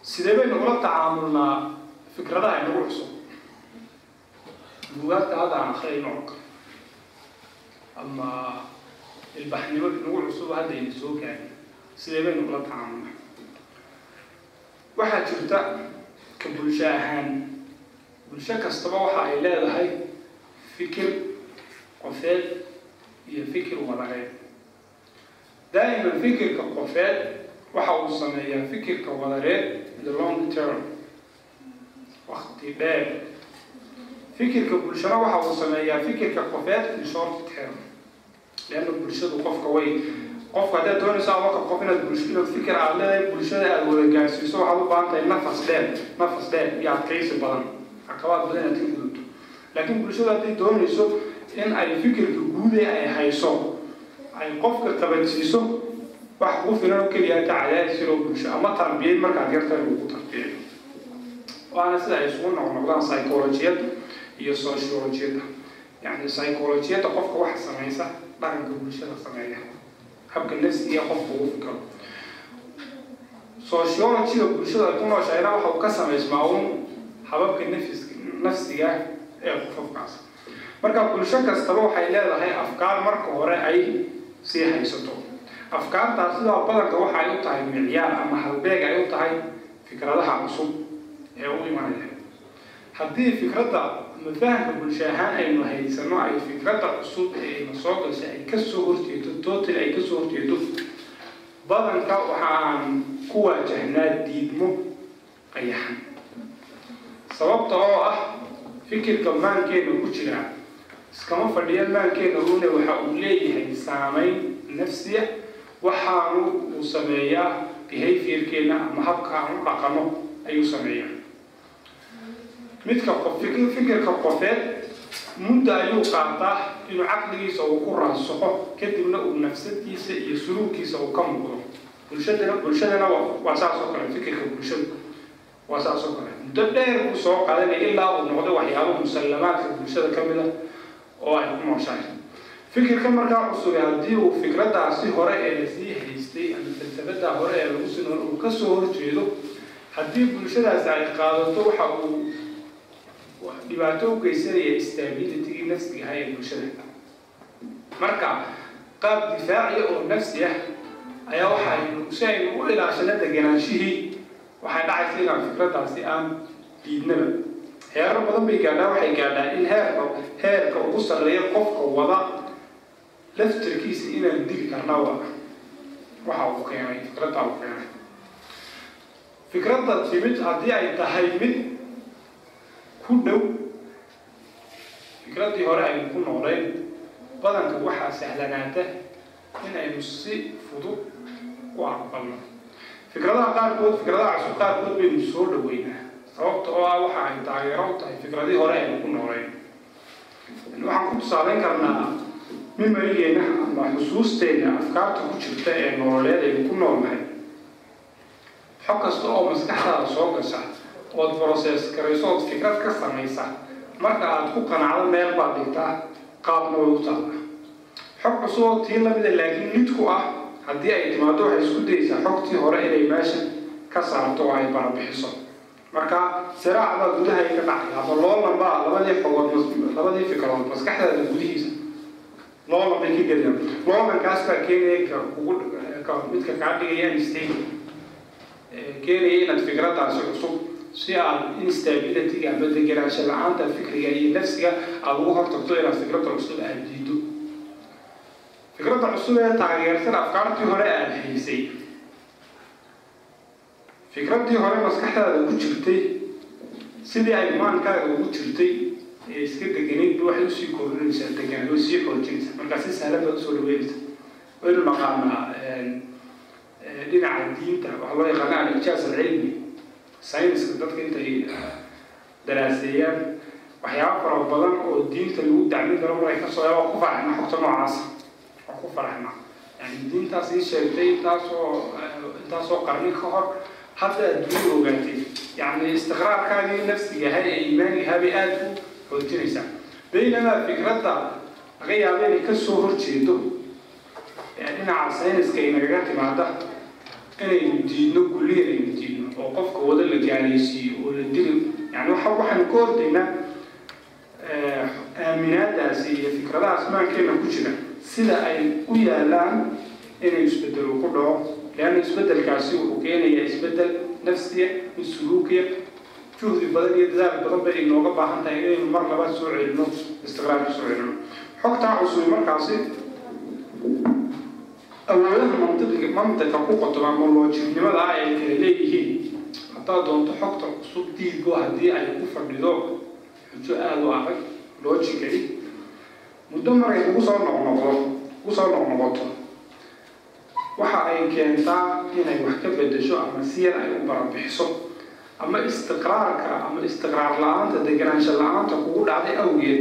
sidee baynu ula tacaamulnaa fikradaha inagu cusub buugaagta hadda aan akhriyayno oo kale ama ilbaxnimo inagu cusub hadda ayna soo gaarin sidee baynu ula tacaamulnaa waxaa jirta ka bulsho ahaan bulsho kastaba waxa ay leedahay fikir qofeed iyo fikir wadareed daa'iman fikirka qofeed waxa uu sameeyaa fikirka wadareed the long term wakti dheer. Fikirka bulshana waxa uu sameeyaa fikirka qofeed the short term. Leanna bulshadu qofka way qofka haddaad doonaysaa marka qof inaad bulsho inaad fikir aad leedahay bulshada aada wada gaarsiiso waxaad u baahan tahay nafas dheer nafas dheer iyo adkaysi badan. Caqabaad badan inaad ka gudubto laakiin bulshadu hadday doonayso in ay fikirka guude ay hayso ay qofka qabansiiso wax kugu filan oo keliya ka cadaadis yaroo bulsho ama tarbiyad markaad yartahay lagu tarbiyay waana sida ay isugu noqnoqdaan psychologiyadda iyo sociologiyadda yacni psychologiyadda qofka waxa samaysa dhaqanka bulshada sameeya. Habka nafsiga qofka ugu fikro. Sociologyga bulshada ay ku nooshahayna waxa uu ka samaysmaa uun hababka nafis nafsiga ee qofkaas. Marka bulsho kastaba waxay leedahay afkaar marka hore ay sii haysato. Afkaartaas sidaa badanka waxa ay u tahay micyaar ama halbeeg ay u tahay fikradaha cusub ee u imanaya haddii fikradda mafahamka bulsho ahaan aynu haysano ay fikradda cusub ee na soo gashay ay ka soo horjeedo total ay ka soo horjeedo badanka waxaan ku waajahnaa diidmo qayaxan sababta oo ah fikirka maankeena ku jira iskama fadhiya maankeena une waxa uu leeyahay saameyn nafsiya waxaanu uu sameeyaa behaviorkeena ama habka aan u dhaqano ayuu sameeyaa midka fikirka qofeed mudda ayuu qaataa inuu caqligiisa uu ku raasaqo kadibna uu nafsadiisa iyo suluugkiisa uu ka muuqdo. Bulshadana bulshadana waa saas oo kale fikirka bulshada waa saas oo kale. Muddo dheer buu soo qaadanaya ilaa uu noqdo waxyaabo musallamaadka bulshada ka a oo ay ku nooshahay fikirka markaa cusube haddii uu fikradaasi hore ee la sii haystay ama falsafadaa hore ee lagu sino uu ka soo horjeedo haddii bulshadaasi ay qaadato waxa uu dhibaato u geysanaya stabilitygii nafsiga ahaa ee bulshada marka qaab difaaciya oo nafsi ah ayaa waxaynu si u ilaashano deganaanshihii waxay dhacaysa inaan fikradaasi aan diidnaba heerar badan bay gaadhaa waxay gaadhaa in heerka heerka ugu sarreeya qofka wada laftarkiisa inaan dili karnaba waxa uu keenay fikradda uu keenay fikradda timid haddii ay tahay mid ku dhow fikraddii hore aynu ku noolayn badanka waxaa sahlanaata in aynu si fudud u aqbalno. Fikradaha qaarkood fikradaha cusub qaarkood baynu soo dhaweynaa sababta oo ah waxa ay taageero u tahay fikradii hore aynu ku noolayn waxaan ku tusaaleyn karnaa mimarigeena ama xusuusteena afkaarta ku jirta ee nololeed aynu ku noolnahay. Xog kasta oo maskaxdaada soo gasha ood process garayso fikrad ka samaysa marka aad ku qanacdo meel baad dhigtaa qaabna way u taalla xog cusub oo tii lamida laakiin mid ku ah haddii ay timaado waxay isku daysaa xogtii hore inay meesha ka saarto oo ay barabixiso marka siraac baa gudaha ka dhacay haba loolan baa labadii xogood labadii fikradood maskaxdaada gudihiisa loolan bay ka geliyaan loolankaas baa keenaya ka ugu ka midka kaa dhigaya mistake keenaya inaad fikraddaasi cusub si aad instabilityga ama degenaansho la'aanta fikriga iyo nafsiga aada ugu hortagto inaad fikradda cusub aada diido. Fikradda cusub ee taageersan afkaartii hore aada haysay. Fikraddii hore maskaxdaada ku jirtay sidii ay maankaaga ugu jirtay ee iska deganaydba waxay u sii kordhinaysaa deganaan way sii xoojinaysaa. Markaa si sahlan baad u soo dhaweynaysa waynu naqaanaa dhinaca diinta waxaa loo yaqaana alijaaz alcilmi sayniska dadka intay daraaseeyaan waxyaaba fara badan oo diinta lagu dacmin karo markay ka soo waa ku faraxna xogta noocaasa waa ku faraxna yani diintaas ii sheegtay intaasoo intaasoo qarni ka hor hadda adduunya ogaatay. Yani istiqraarkaagii nafsigahay ee iimaanigahabay aada u xoojinaysaa baynamaa fikradda laga yaabo inay ka soo horjeedo. Dhinaca sayniska ay nagaga timaada inaynu diidno kulli inaynu diidno oo qofka wada la gaaleysiiyo oo la dili yani waxa waxaynu ka hordaynaa aaminaadaasi iyo fikradahaas maankeena ku jira sida ay u yaalaan inay isbeddel ku dhaco leanna isbedelkaasi wuxuu keenayaa isbeddel nafsiya mid suluukiya juhdi badan iyo dadaal badan bay inooga baahan tahay inaynu mar labaad soo celino istiqraarka soo celino xogtaa cusub markaasi mantiqiga mantiqa ku loojiknimada ah ay kala leeyihiin haddaad doonto xogta cusub diidbo haddii ay ku fadhido xujo aada u adag loojically muddo markay kugu soo noqnoqdo kugu soo noqnoqoto waxa ay keentaa inay wax ka bedesho ama si yar ay u barabixiso ama istiqraarka ama istiqraar la'aanta deganaansho la'aanta kugu dhacday awgeed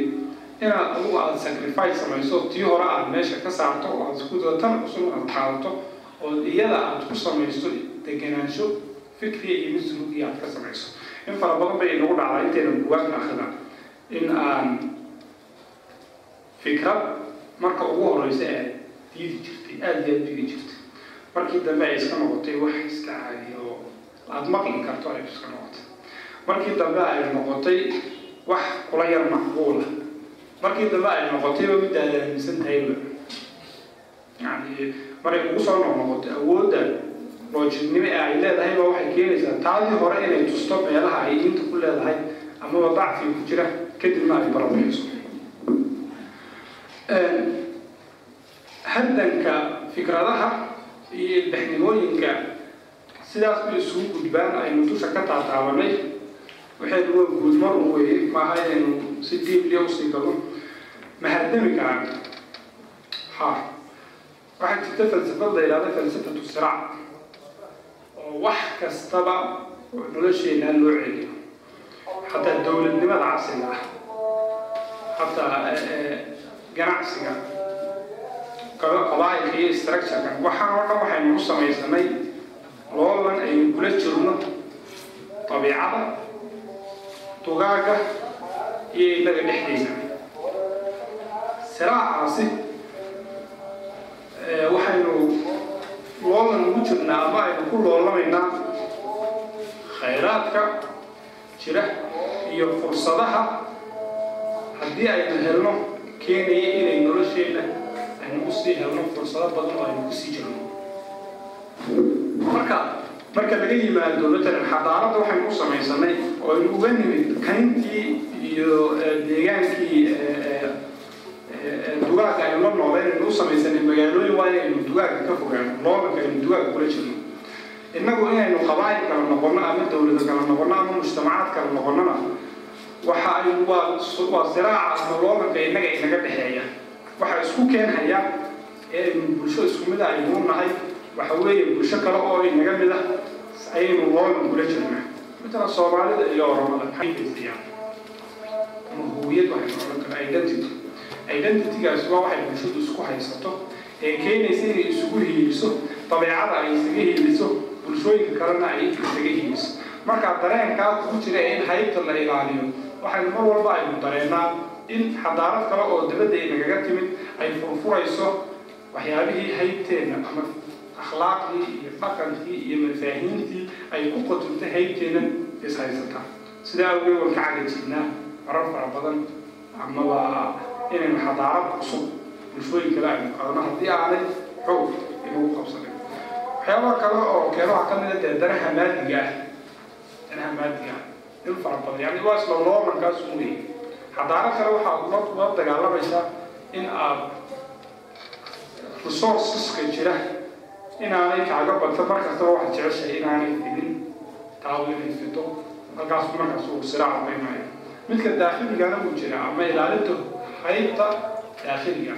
inaad adugu aada sacrifice samayso tii hore aada meesha ka saarto oo aada isku dada tan cusub aada qaadato oo iyada aada ku samaysto deganaansho fikriya iyo mid aada ka samayso. In fara badan bay inagu dhacdaa intayna bugaagta akrida in aan fikrad marka ugu horeysa aad diidi jirtay aada iyo aada diidi jirtay. Markii dambe ay iska noqotay wax iska caadiya oo aada maqli karto ay iska noqotay. Markii dambe ay noqotay wax kula yar macquula markii dambe ay noqotayba mid aad aaminsan tahayba yani maray kugu soo noqnoqotay awoodda loojidnimo ee ay leedahay ba waxay keenaysaa taadii hore inay tusto meelaha ay diinta ku leedahay amaba dacfiga ku jira kadibna ay barabixiso haddanka fikradaha iyo ilbaxnimooyinka sidaas bay isugu gudbaan aynu dusha ka taataabanay waxaynu waa guudmar un weeye maaha inaynu si diibliya u sii galno mahadami karaan ha. Waxaa jirta falsafad la yidhahda falsafatu siraac oo wax kastaba nolosheenaa loo celiyo xataa dowladnimada casriga ah xataa ganacsiga qabaailka iyo structureka waxaan oo dhan waxaynu u samaysanay loolan aynu kula jirno dabiicada dugaaga iyo innaga dhexdeyna siraacaasi waxaynu loolan ugu jirnaa ama aynu ku loolamaynaa khayraadka jira iyo fursadaha haddii aynu helno keenaya inay nolosheenna aynu ku sii helno fursado badan oo aynu ku sii jirno. Marka marka laga yimaado matalan xadaaradda waxaynu u samaysanay oo aynu uga nimid kayntii iyo deegaankii dugaaga aynu la noolay aynu u magaalooyin waa inaynu dugaaga ka fogaano loolanka aynu dugaaga kula jirno innagu inaynu qabaa'il kala noqono ama dawlado kala noqono ama mujtamacaad kala noqonona waxa ay waa siraaca ama loolanka innaga inaga dhexeeya waxa isku keenhaya ee aynu bulsho isku mid a aynu nahay waxa weeye bulsho kale oo inaga mid ah ayaynu loolan kula jirnaa matala soomaalida iyo kara identity identitygaasi waa waxay bulshadu isku haysato ee keenaysa inay isugu hiiliso dabeecada ay isaga hiiliso bulshooyinka kalena ay isaga hiiliso markaa dareenkaa kugu jira in haybta la ilaaliyo waxaynu mar walba aynu dareennaa in xadaarad kale oo dabadda inagaga timid ay furfurayso waxyaabihii haybteenna ama akhlaaqdii iyo dhaqankii iyo mafaahiimtii ay ku qotubtay haybteena is haysataa sidaa awgeed waan ka cagajirnaa marar fara badan amaba inaynu xadaarad cusub bulshooyin kale aynu qaadano haddii aanay xoog inagu qabsanin waxyaabaha kale oo keeno waxaa ka mid a dee danaha maadiga ah danaha maadiga in fara badan. Yani waa isla loolankaas un weeye xadaaro kale waxaad la dagaalamaysaa in aad resourceska jira inaanay kaaga badta markastaba waxaad jeceshahay inaanay fidin taadu inay fido halkaas markaas uu siraac aqeynaya midka daakhligana uu jira ama ilaalinta haybta daakhiliga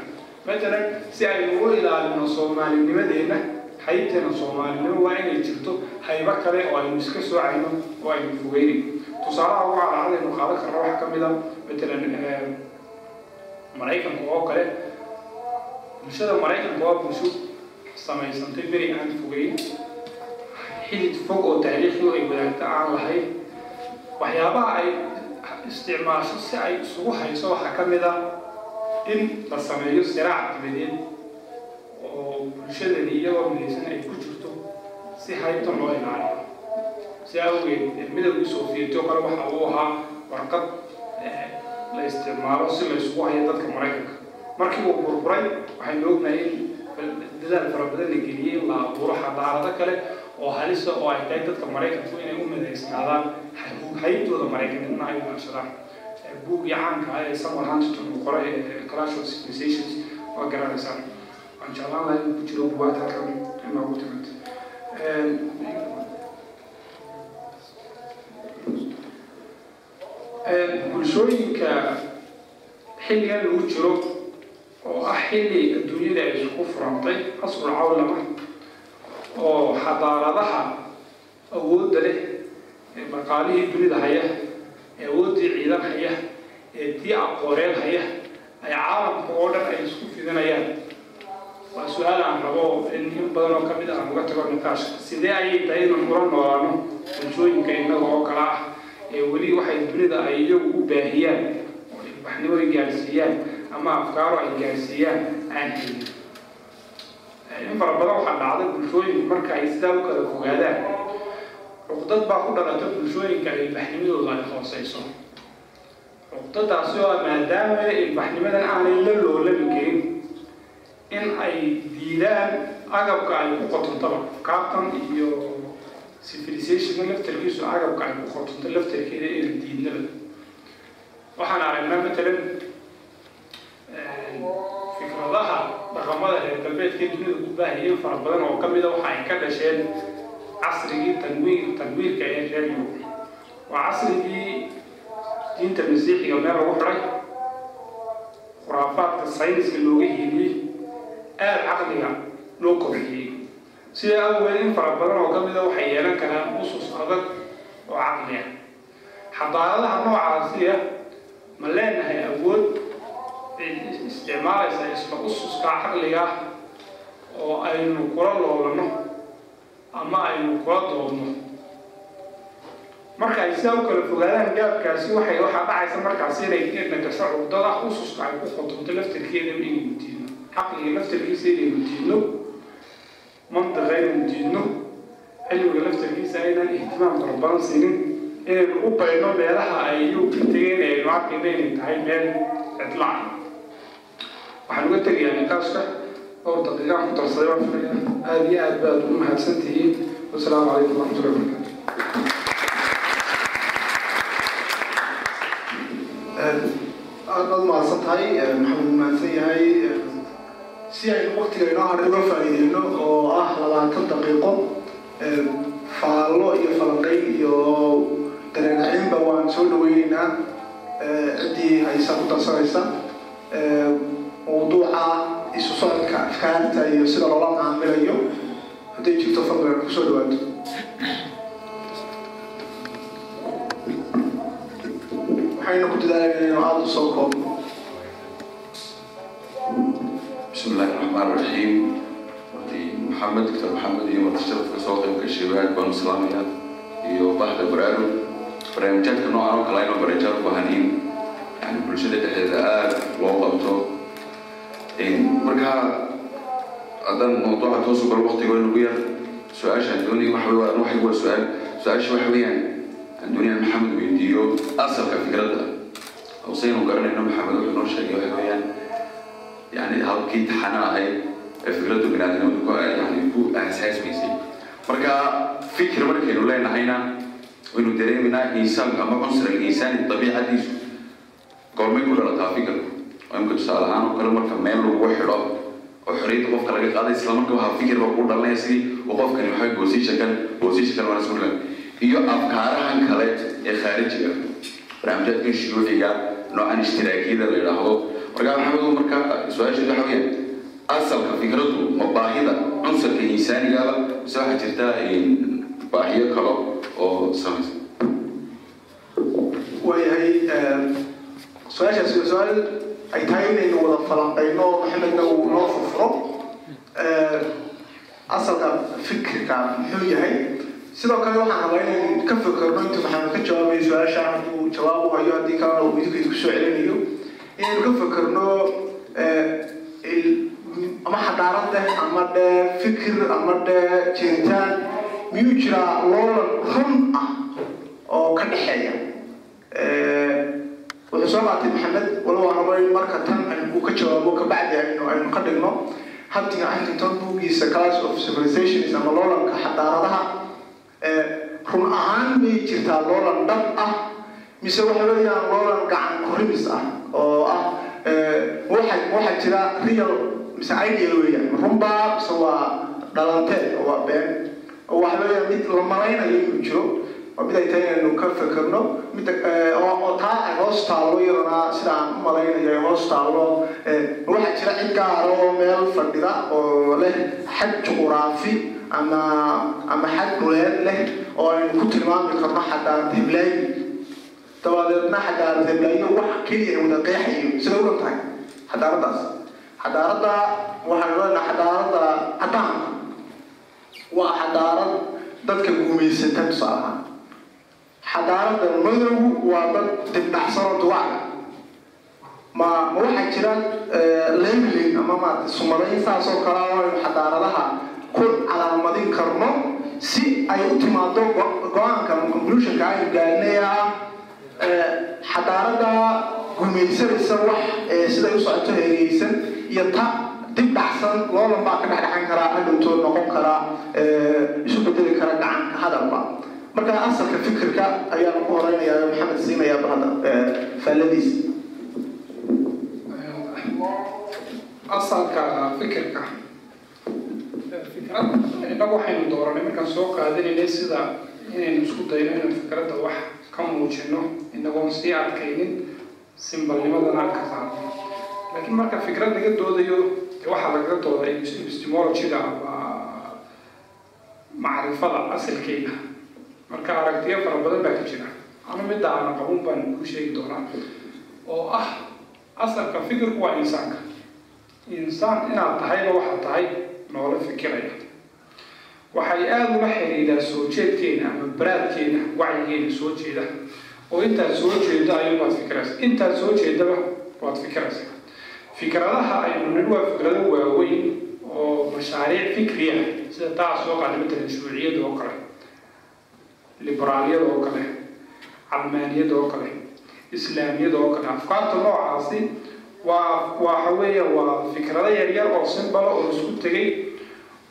matalan si aynu u ilaalino soomaalinimadeena haybteena soomaalinimo waa inay jirto haybo kale oo aynu iska soocayno oo aynu fogeynin tusaalaha ugu calaacadaynu qaadan karna waxaa ka mid a matalan maraykanka oo kale bulshada maraykanka waa bulsho samaysantay beri aan fogeyn xidid fog oo taariikhi ay wadaagta aan lahayn waxyaabaha ay isticmaasho si ay isugu hayso waxaa ka mid a in la sameeyo siraac dibadeed oo bulshadani iyagoo midaysan ay ku jirto si haybtan loo ilaaliyo. Si awgeed midowgii sofiyeeti oo kale waxa uu ahaa warqad la isticmaalo si la isugu hayo dadka maraykanka. Markii uu burburay waxaynu ognahay in dadaal fara badan la geliyey la abuuro xadaarado kale oo halisa oo ay tahay dadka maraykanku inay u midaysnaadaan haybtooda maraykanina ay umaashadaan buuggii caanka ah ee samuel huntington uu qoray clash of civilizations waa garanaysaan waan jeclaan lahay ku jiro buwaad halkan inoogu timid. Bulshooyinka xilligan lagu jiro oo ah xilli adduunyada ay isku furantay casrul cawlama oo xadaaradaha awoodda leh ee dhaqaalihii dunida haya ee awooddii ciidan haya ee tii aqooreen haya ay caalamka oo dhan ay isku fidinayaan. Waa su'aal aan rabo in in badan oo ka mid ah aan uga tago niqaashka sidee ayay tahay inaan ula noolaano bulshooyinka innaga oo kale ah ee weli waxay dunida ay iyagu u baahiyaan oo ilbaxnimo ay gaarsiiyaan ama afkaaro ay gaarsiiyaan aan helin in fara badan waxaa dhacda bulshooyinku marka ay sidaa u kala fogaadaan cuqdad baa ku dhalata bulshooyinka ilbaxnimadooda ay hooseyso cuqdadaasi oo maadaama ilbaxnimadan aanay la loolami karin in ay diidaan agabka ay ku qotontaba kaabtan iyo civilizationka laftarkiisu agabka ay ku qotonto laftarkeeda inay diidnaba waxaan aragnaa matalan fikradaha dhaqamada reer galbeedkee dunida ku baahayeen fara badan oo ka mida waxa ay ka dhasheen casrigii tanwiir tanwiirka ee reer yurub. Waa casrigii diinta masiixiga meel lagu xidhay khuraafaadka sayniska looga hiiliyey aada caqliga loo kobciyey. Sidaa awgeed in fara badan oo ka mida waxay yeelan karaan usus adag oo caqli ah? Xadaaradaha noocaasiya ma leenahay awood isticmaalaysa isla ususka caqliga ah oo aynu kula loolano ama aynu kula doodno. Marka ay sidaa u kala fogaadaan gaabkaasi waxay waxaa dhacaysa markaasi inay inna gasho cugdada ususka ay ku qotonto laftarkeeda inaynu diidno. Caqliga laftarkiisa inaynu diidno. Mantiqa inaynu diidno. Cilmiga laftarkiisa aynan ihtimaam fara badan siinin. Inaynu u bayno meelaha ay iyagu ka tegeen aynu arkayna inay tahay meel cidlac waxaan uga tegayaa niqaashka dhowr daqiiqaan ku darsaday baan filaya aada iyo aad baad u mahadsan tihiin wasalaamu calaykum waraxmatullahi wabarakatu aad baad mahadsan tahay maxamed mahadsan yahay si aynu waktiga inoo hadhay uga faa'iideyno oo ah labaatan daqiiqo faallo iyo falanqayn iyo dareenacinba waan soo dhaweyneynaa ciddii haysa ku darsanaysa mawduuca isu socodka afkaanta iyo sida loola macaamilayo hadday jirto fadliga ku soo dhawaato. Waxaynu ku dadaalan inaynu aada u koobno bismi illahi raxmaan raxiim maxamed doctor maxamed iyo mutasharafka soo qaybka shabaag baan islaamaya iyo baxda baraarug barnaamijyaadka noocan oo kale aynu barnaamijyaad ku haniin yani bulshada dhexdeeda aada loo qabto markaa haddaan mawduuca toosku baro waktigoona nagu yar su'aasha adduuniya waxa waxay waa su'aal. Su'aasha waxa weeyaan adduuniyan maxamed weydiiyo asalka fikradda. Hawseynu garanayno maxamed wuxuu noo sheegay waxa weeyaan yani halkii taxana ahayd ee fikraddu binaadamadu ku yani ku ahaashaasmaysay marka fikir markaynu leenahayna waynu dareemayna insaanku ama cunsra insaani dabiicadiisu goormay ku dhalataa fikirku imka tusaale ahaan oo kale marka meel lagu xidho oo xorriyadda qofka laga qaaday isla marka waxaa fikir baa ku dhalanaya sidii qofkani waxay boosishakan boosishakan waa isku iyo afkaarahan kale ee khaarijiga barnaamijyaadkan shuruuciga noocan ishtiraakiyada la yidhaahdo. Markaa maxamedu marka su'aasheedu waxa weeyaan asalka fikraddu ma cunsurka insaanigaba mise waxaa jirta baahiyo kale oo samaysan waayahay su'aashaas waa su'aal ay tahay inaynu wada falanqayno maxamedna uu noo furfuro asalka fikirka muxuu yahay sidoo kale waxaan rabaa inaynu ka fekerno intuu maxamed ka jawaabayo su'aasha hadduu jawaab u hayo haddii kalena uu idinka idinku soo celinayo inaynu ka fekerno ama xadaarad leh ama dhee fikir ama dhee jiritaan miyuu jiraa loolan run ah. Oo ka dhexeeya wuxuu soo qaatay maxamed walow aan in marka tan uu ka jawaabo kabacdi aynu aynu ka dhigno. Huntinga huntington buuggiisa class of civilizations ama loolanka xadaaradaha run ahaan may jirtaa loolan dhab ah mise waxa weeyaan loolan gacan korrimis ah oo ah waxa waxaa jira real mise ideal weeyaan. Runbaa mise waa dhalanteed waa been. Oo waxa weeyaan mid la malaynayo inuu jiro waa mid ay tahay inaynu ka fekerno mid oo taa ay hoos taallo iyadana sida aan u malaynayo ay hoos taallo waxaa jira cid gaara oo meel fadhida oo leh xad juquraafi ama ama xad dhuleed leh oo aynu ku tilmaami karno xadaarad heblaayi dabadeedna xadaarad heblaayo wax keliya wada qeexayo sida ulan tahay xadaaraddaas xadaaradda waxaanu leenahay xadaaradda caddaanka waa xadaarad dadka guumaysata tusaale ahaan xadaaradda madowgu waa dad dibdhaxsanoo duwacga ma ma waxaa jira labeling ama maarata sumadayn saas oo kale aynu xadaaradaha ku calaamadin karno si ay u timaado go'aanka ama conclusionka aynu gaadhnay ah xadaaradda gumaysanaysa wax siday u socoto heegeysan iyo ta dib dhacsan baa ka dhexdhexan karaa hadhowtoo noqon karaa isu bedeli kara gacanka hadalba marka asalka fikirka ayaan ku horeynayaa maxamed siinayaa bahada faalladiisa asalka fikirka fikrad innagu waxaynu dooranay markaan soo qaadanaynay sida inaynu isku dayno inaan fikradda wax ka muujino inagoon sii adkaynin simbalnimadana ka saarno laakiin marka fikrad laga doodayo waxaa lagaga dooda epistemologyga ama macrifada asalkeeda marka aragtiyo fara badan baa ka jira. Ama midda aana qabun baan ku sheegi doonaa. Oo ah asalka fikirku waa insaanka. Insaan inaad tahayba waxaad tahay noola fikiraya. Waxay aada uga xidhiidhaa soo jeedkeena ama baraadkeena wacyigeena soo jeeda. Oo intaad soo jeedo ayubaad fikiraysa intaad soo jeedaba waad fikiraysa fikradaha aynu nin waa fikrado waaweyn oo mashaariic fikriya. Sida taa soo qaada matalan shuuciyada oo kale liberaaliyada oo kale calmaaniyada oo kale islaamiyada oo kale. Afkaarta noocaasi waa waxa weeye waa fikrado yaryar oo simbala oo isku tegay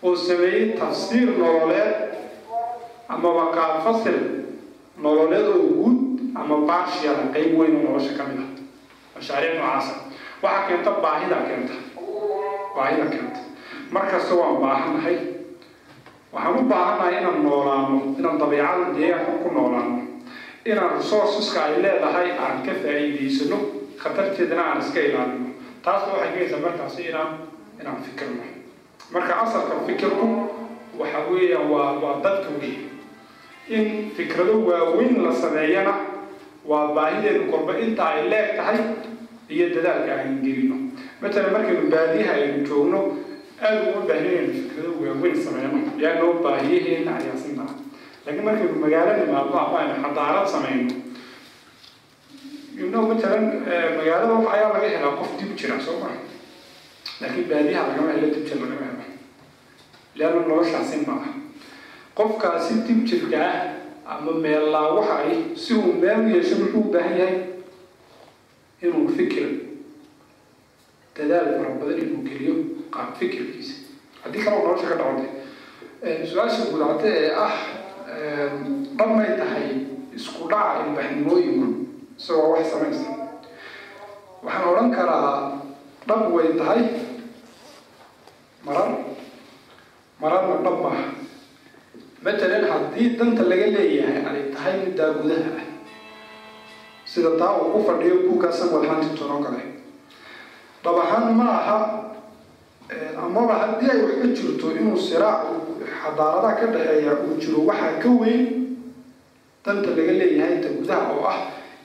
oo sameeyey tafsiir nololeed amaba qaabfasil nololeed oo guud ama barshial qayb weyn oo nolosha ka mid ah. Mashaariic noocaasa waxaa keenta baahida keenta. Baahida keenta. Markasta waan baahannahay waxaan u baahannahay inaan noolaano inaan dabiicada deegaanka ku noolaano inaan resourceska ay leedahay aan ka faa'iidaysano khatarteedana aan iska ilaalino taasna waxay keenaysaa markaasi inaan inaan fikirno marka asalka fikirku waxa weeyaan waa waa dadka weeye in fikrado waaweyn la sameeyana waa baahideenu korba inta ay leeg tahay iyo dadaalka aynu gelino. Matalan markaynu baadiyaha aynu joogno aada uma baahinaynu fikrado waaweyn sameyno yaanoo baahiyaheena ayaa sintaa laakiin markaynu aynu xadaarad sameyno know matalan magaalada ayaa laga helaa qof dib jira soo maa laakiin baadiyaha lagama helo dib jir lagama helo leanna noloshaasi maaha qofkaasi dib jirka ah ama meellaawaha ay si uu meel yeesho muxuu u baahan yahay inuu fikir dadaal fara badan inuu geliyo qaab fikirkiisa haddii kaloo nolosha ka dhacotay su'aasha gudacda ee ah dhabmay tahay isku dhaca ilbaxnimooyinku isagoo wax samaysa waxaan odhan karaa dhab way tahay marar mararna dhab maaha matalan haddii danta laga leeyahay ay tahay middaa gudaha ah sida taa uu ku fadhiyo buugga samuel kale dhab ahaan ma aha amaba haddii ay wax ka jirto inuu siraac xadaaradaha ka dhexeeya uu jiro waxaa ka weyn danta laga leeyahay inta gudaha oo ah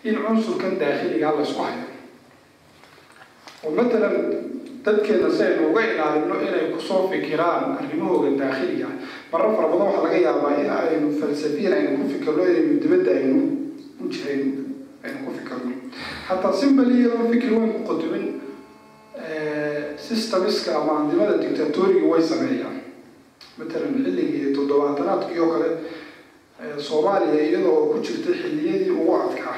in cunsurkan daakhiligaa laysku hayo. Oo matalan dadkeena si aynu uga ilaalino inay ku soo fikiraan arrimahooda daakhiliga. Marar fara badan waxaa laga yaabaa in aynu falsafiyan aynu ku fikirno inaynu dibadda aynu u jihayn aynu ku fikirno. Hataa simbali iyadoo fikir weyn ku qodomin systemiska ama andimada dictatoriga way sameeyaan matalan xilligii toddobaatanaadkii oo kale soomaaliya iyada oo ku jirta xilliyadii ugu adkaa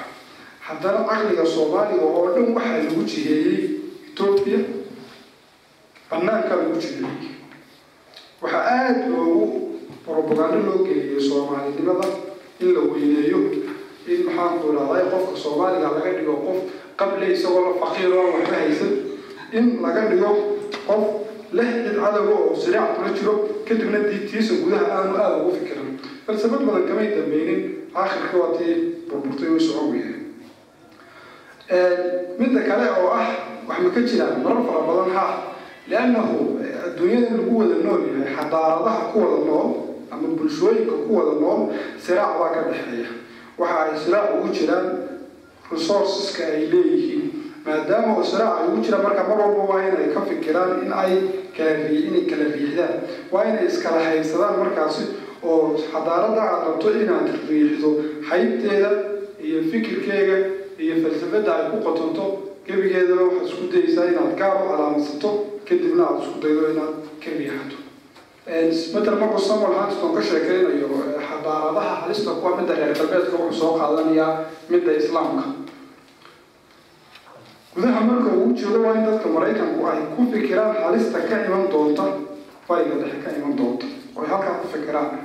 haddana caqliga soomaaliga oo dhan waxaa lagu jiheeyey etoobiya banaanka lagu jiheeyey waxaa aada loogu robagando loo geliyey soomaalinimada in la weyneeyo in maxaanku idhahday qofka soomaaliga laga dhigo qof qable isagoo la faqiir oo waxba haysan in laga dhigo qof leh cid cadowga oo siraac kula jiro kadibna diintiisa gudaha aanu aada ugu fikirin. Falsafad badan kamay dambeynin aakhirka waa tii burburtay way socon weyne midda kale oo ah wax ma ka jiraan marar fara badan ha liannahu adduunyada lagu wada nool yahay xadaaradaha ku wada nool ama bulshooyinka ku wada nool siraac baa ka dhexeeya. Waxa ay siraac ugu jiraan resourceska ay leeyihiin maadaama ay ugu jiraan marka mar walba waa inay ka fikiraan in ay kala rii inay kala riixdaan waa inay iskala haysadaan markaasi oo xadaarada aad rabto inaad riixdo haybteeda iyo fikirkeega iyo falsafada ay ku qotonto gebigeedaba waxaad isku dayeysaa inaad gaar u calaamadsato kadibna aada isku daydo inaad ka riixato matal markuu samuel huntington ka sheekeynayo xadaaradaha halista kuwa midda reer galbeedka wuxuu soo qaadanayaa midda islaamka gudaha marka uu jeedo waa in dadka maraykanku ay ku fikiraan halista ka iman doonta fayga dhexe ka iman doonta. Oo halkaa ku fikiraan.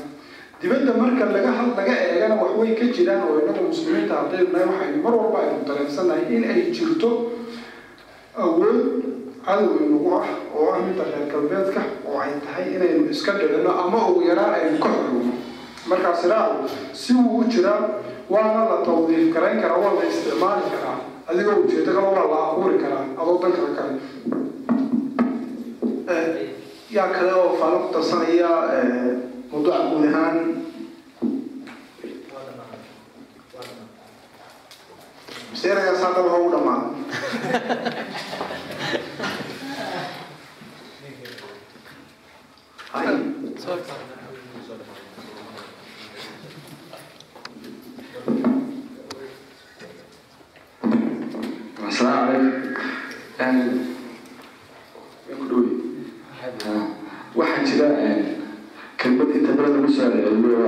Dibadda marka laga laga eegana waxway ka jiraan oo inagu muslimiinta haddaynu nahay waxaynu mar walba aynu dareensannahay in ay jirto awood cadow inagu ah oo ah midda reer galbeedka oo ay tahay inaynu iska dhicino ama ugu yaraan aynu ka xorowno markaa siraacu si uu u jiraa waana la tawdiif garayn karaa waa la isticmaali karaa adigoo ujeedo kale waa la abuuri karaa adoo dan kale kale. Yaa kale oo faalo ku darsanaya mawduuca guud ahaan. Seerayaa saaqaba ha u dhammaado السلام عليكم يعني يقولوا waxaa jira kelmad inta badan lagu soo celceliyo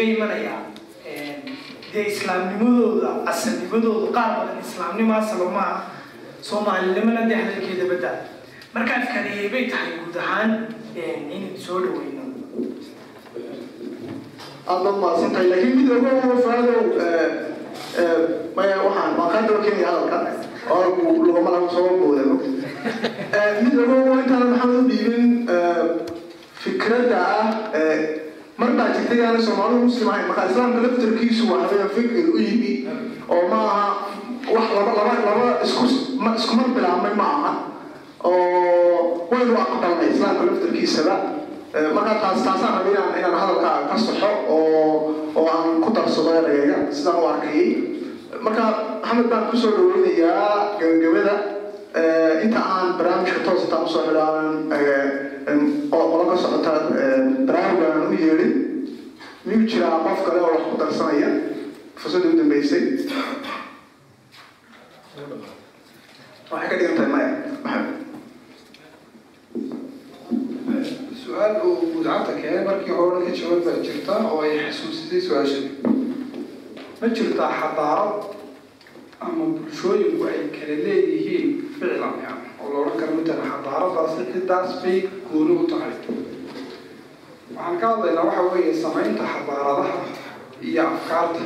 dibadda nagaga imanaya dee islaamnimadooda asalnimadooda qaar badan islaamnimo asal uma ah soomaalinimona dee hadalkeeda badda marka afkaariyey bay tahay guud ahaan inaynu soo dhaweyno. Aad baad mahadsantahay laakiin mid ogo faadow maya waxaan waan kaa daba keenaya hadalka? Oo lugama lagu soo booda mid ogo intaana maxamed u dhiibin fikradda ah mar baa jirtay aana soomaalidu muslim ahayn marka islaamka laftarkiisu waa habeen fikir u yimi oo ma aha wax laba laba laba isku ma isku mar bilaabmay ma aha oo waynu aqbalnay islaamka laftarkiisaba. Markaa taas taasaan rabay inaan inaan hadalka ka saxo oo oo aan ku darsado erayga sidaan u arkayay. Marka maxamed baan ku soo dhaweynayaa gabagabada inta aan barnaamijka toos intaan u soo xidhaanan qolo ka socota barnaamij aan u yeedhin miyuu jiraa qof kale oo wax ku darsanaya? Fursadii u dambeysay. Waxay ka dhigan tahay maya. Maxamed su'aal uu gudcanta keenay markii horena ka jawaab baa jirta oo ay xasuusisay su'aashan ma jirtaa xadaarad ama bulshooyinku ay kala leeyihiin ficlan yani oo la odhan karo matala xadaaradaasi ciddaas bay gooni u tahay. Waxaan ka hadlaynaa waxa weeye samaynta xadaaradaha iyo afkaarta.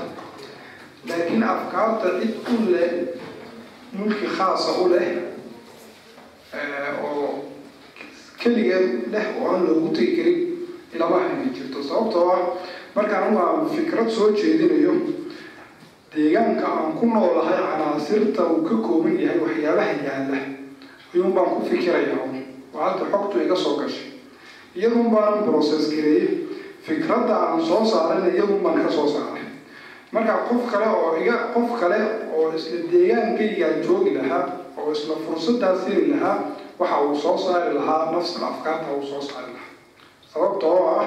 Laakiin afkaarta cid u leh mulki khaasa u leh oo keligeed leh oo aan loogu tegi karin ilama hayna jirto. Sababtoo ah markaan aan fikrad soo jeedinayo deegaanka aan ku noolahay canaasirta uu ka kooban yahay waxyaabaha yaalla. Ayuun baan ku fikiraya oo hadda xogtu iga soo gashay. Iyadun baan process gareeyey fikradda aan soo saarayna iyadun baan ka soo saaray marka qof kale oo iga qof kale oo isla deegaankaygaa joogi lahaa oo isla fursaddaa siiri lahaa waxa uu soo saari lahaa nafsal afkaarta uu soo saari lahaa. Sababta oo ah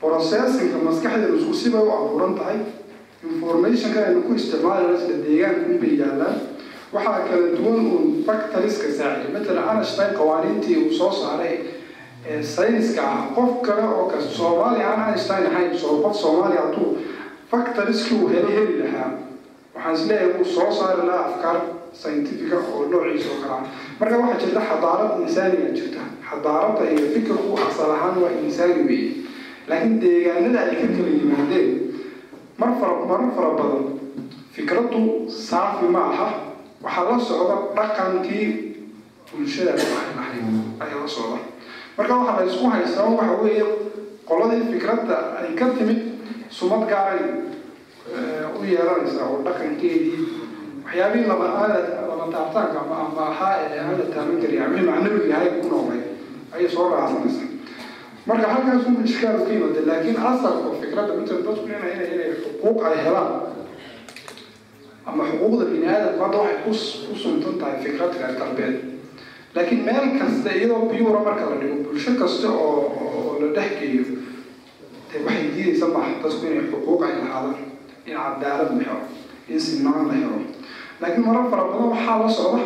processinka maskaxdeenu isku sibay u abuuran tahay informationka aynu ku isticmaalayno isla deegaanka unbay yaallaan waxaa kala duwan uun factoriska saaciya matalan einstein qawaaniintii uu soo saaray sayniska ah qof kale oo kas soomaaliya aan einstein ahayn soo qof soomaaliya hadduu factoriskii uu heli heli lahaa. Waxaan is leeyahay wuu soo saari lahaa afkaar scientifica oo noociisa oo kale. Marka waxaa jirta xadaarad insaaniga jirta. Xadaaradda iyo fikirku asal ahaan waa insaani weeye. Laakiin deegaanada ay ka kala yimaadeen mar fara badan fikraddu saafi ma aha waxaa la socda dhaqankii bulshada ayaa la socda. Marka waxaa la isku haystaa waxa weeye qoladii fikradda ay ka timid sumad gaaray u yeelanaysaa oo dhaqankeedii waxyaabihii lama aada lama taabtaanka ama ahaa ee aada taaban kari amii macnawiga yahay ku noolay ayay soo raacsanaysaa marka halkaas un ishkaal ka yimaada laakiin asalka fikradda mita dadku inay inay xuquuq ay helaan ama xuquuqda bini aadamku hadda waxay ku suntan tahay fikrad reer galbeed laakiin meel kasta iyadoo biyuura marka la dhigo bulsho kasta oo oo la dhex geeyo dee waxay diidaysa maaha dadku inay xuquuq ay lahaadaan in cadaalad la helo in sinaan la helo. Laakiin marar fara badan waxaa la socda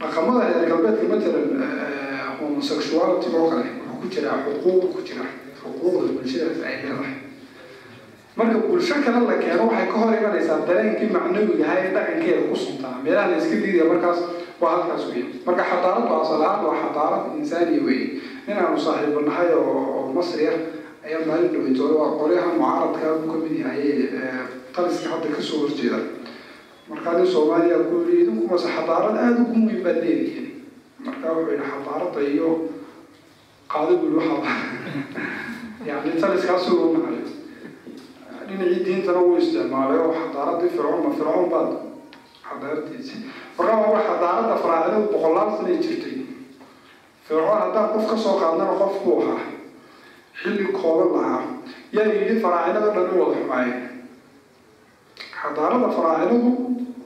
dhaqamada reer galbeedka matalan homosexuality oo kale ku jiraa xuquuq ku jira xuquuqda bulshadaas ay leedahay marka bulsho kale la keeno waxay ka hor imanaysaa dareenkii macnawiga ahaa ee dhaqankeeda ku suntaa meelaha la iska diidaya markaas waa halkaas weeye marka xadaaraddu asal ahaan waa xadaarad insaaniya weeye nin aanu oo masri ah ayaa maalin dhaweytooda waa qolyaha mucaaradka buu ka mid yahay taliska hadda ka soo horjeeda. Markaa nin soomaaliya ku yidhi idinku mase xadaarad aada ugu muhiim baad leedihiin. Markaa wuxuu yidhi xadaaradda iyo yidhi waxaa yani taliskaasuu u nacayo dhinacii diintana wuu isticmaalay oo xadaaradii fircoon ma fircoon baad xadaaradiisi markaa waa xadaaradda faraacidadu boqolaal sanay jirtay fircoon haddaan qof ka soo qaadnana qof buu ahaa xilli kooban lahaa yaa yidhi faraacinada dhan u wada xumaayeen xadaarada faraacinadu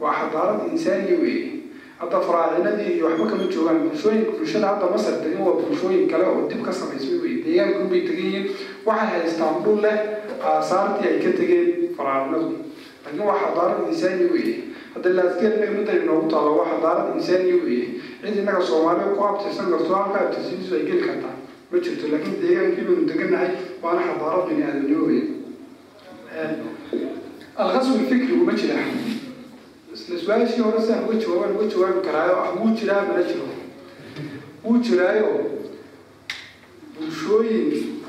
waa xadaarad insaaniya weeye hadda faraacinadii iyo waxba kama joogaan bulshooyinka. Bulshada hadda masar degan waa bulshooyin kale oo dib ka samaysmay weye deegaankan bay tegan yihiin. Waxay haystaan dhul leh aasaartii ay ka tegeen faraacinadu laakiin waa xadaarad insaaniya weeye hadda laaskeed inay muddan inoogu taalo waa xadaarad insaaniya weeye cid innaga soomaaliya ku abtirsan karto halka abtirsiintiisu ay geli kartaa ma jirto. Laakiin deegaankii baynu degannahay waana xadaarad bini aadamnimo weeye alqaswi fikrigu ma jira isla su'aashii hore si aan uga jawaabaan uga jawaabi karaayo ah wuu jiraa mana jiro wuu jiraayo bulshooyin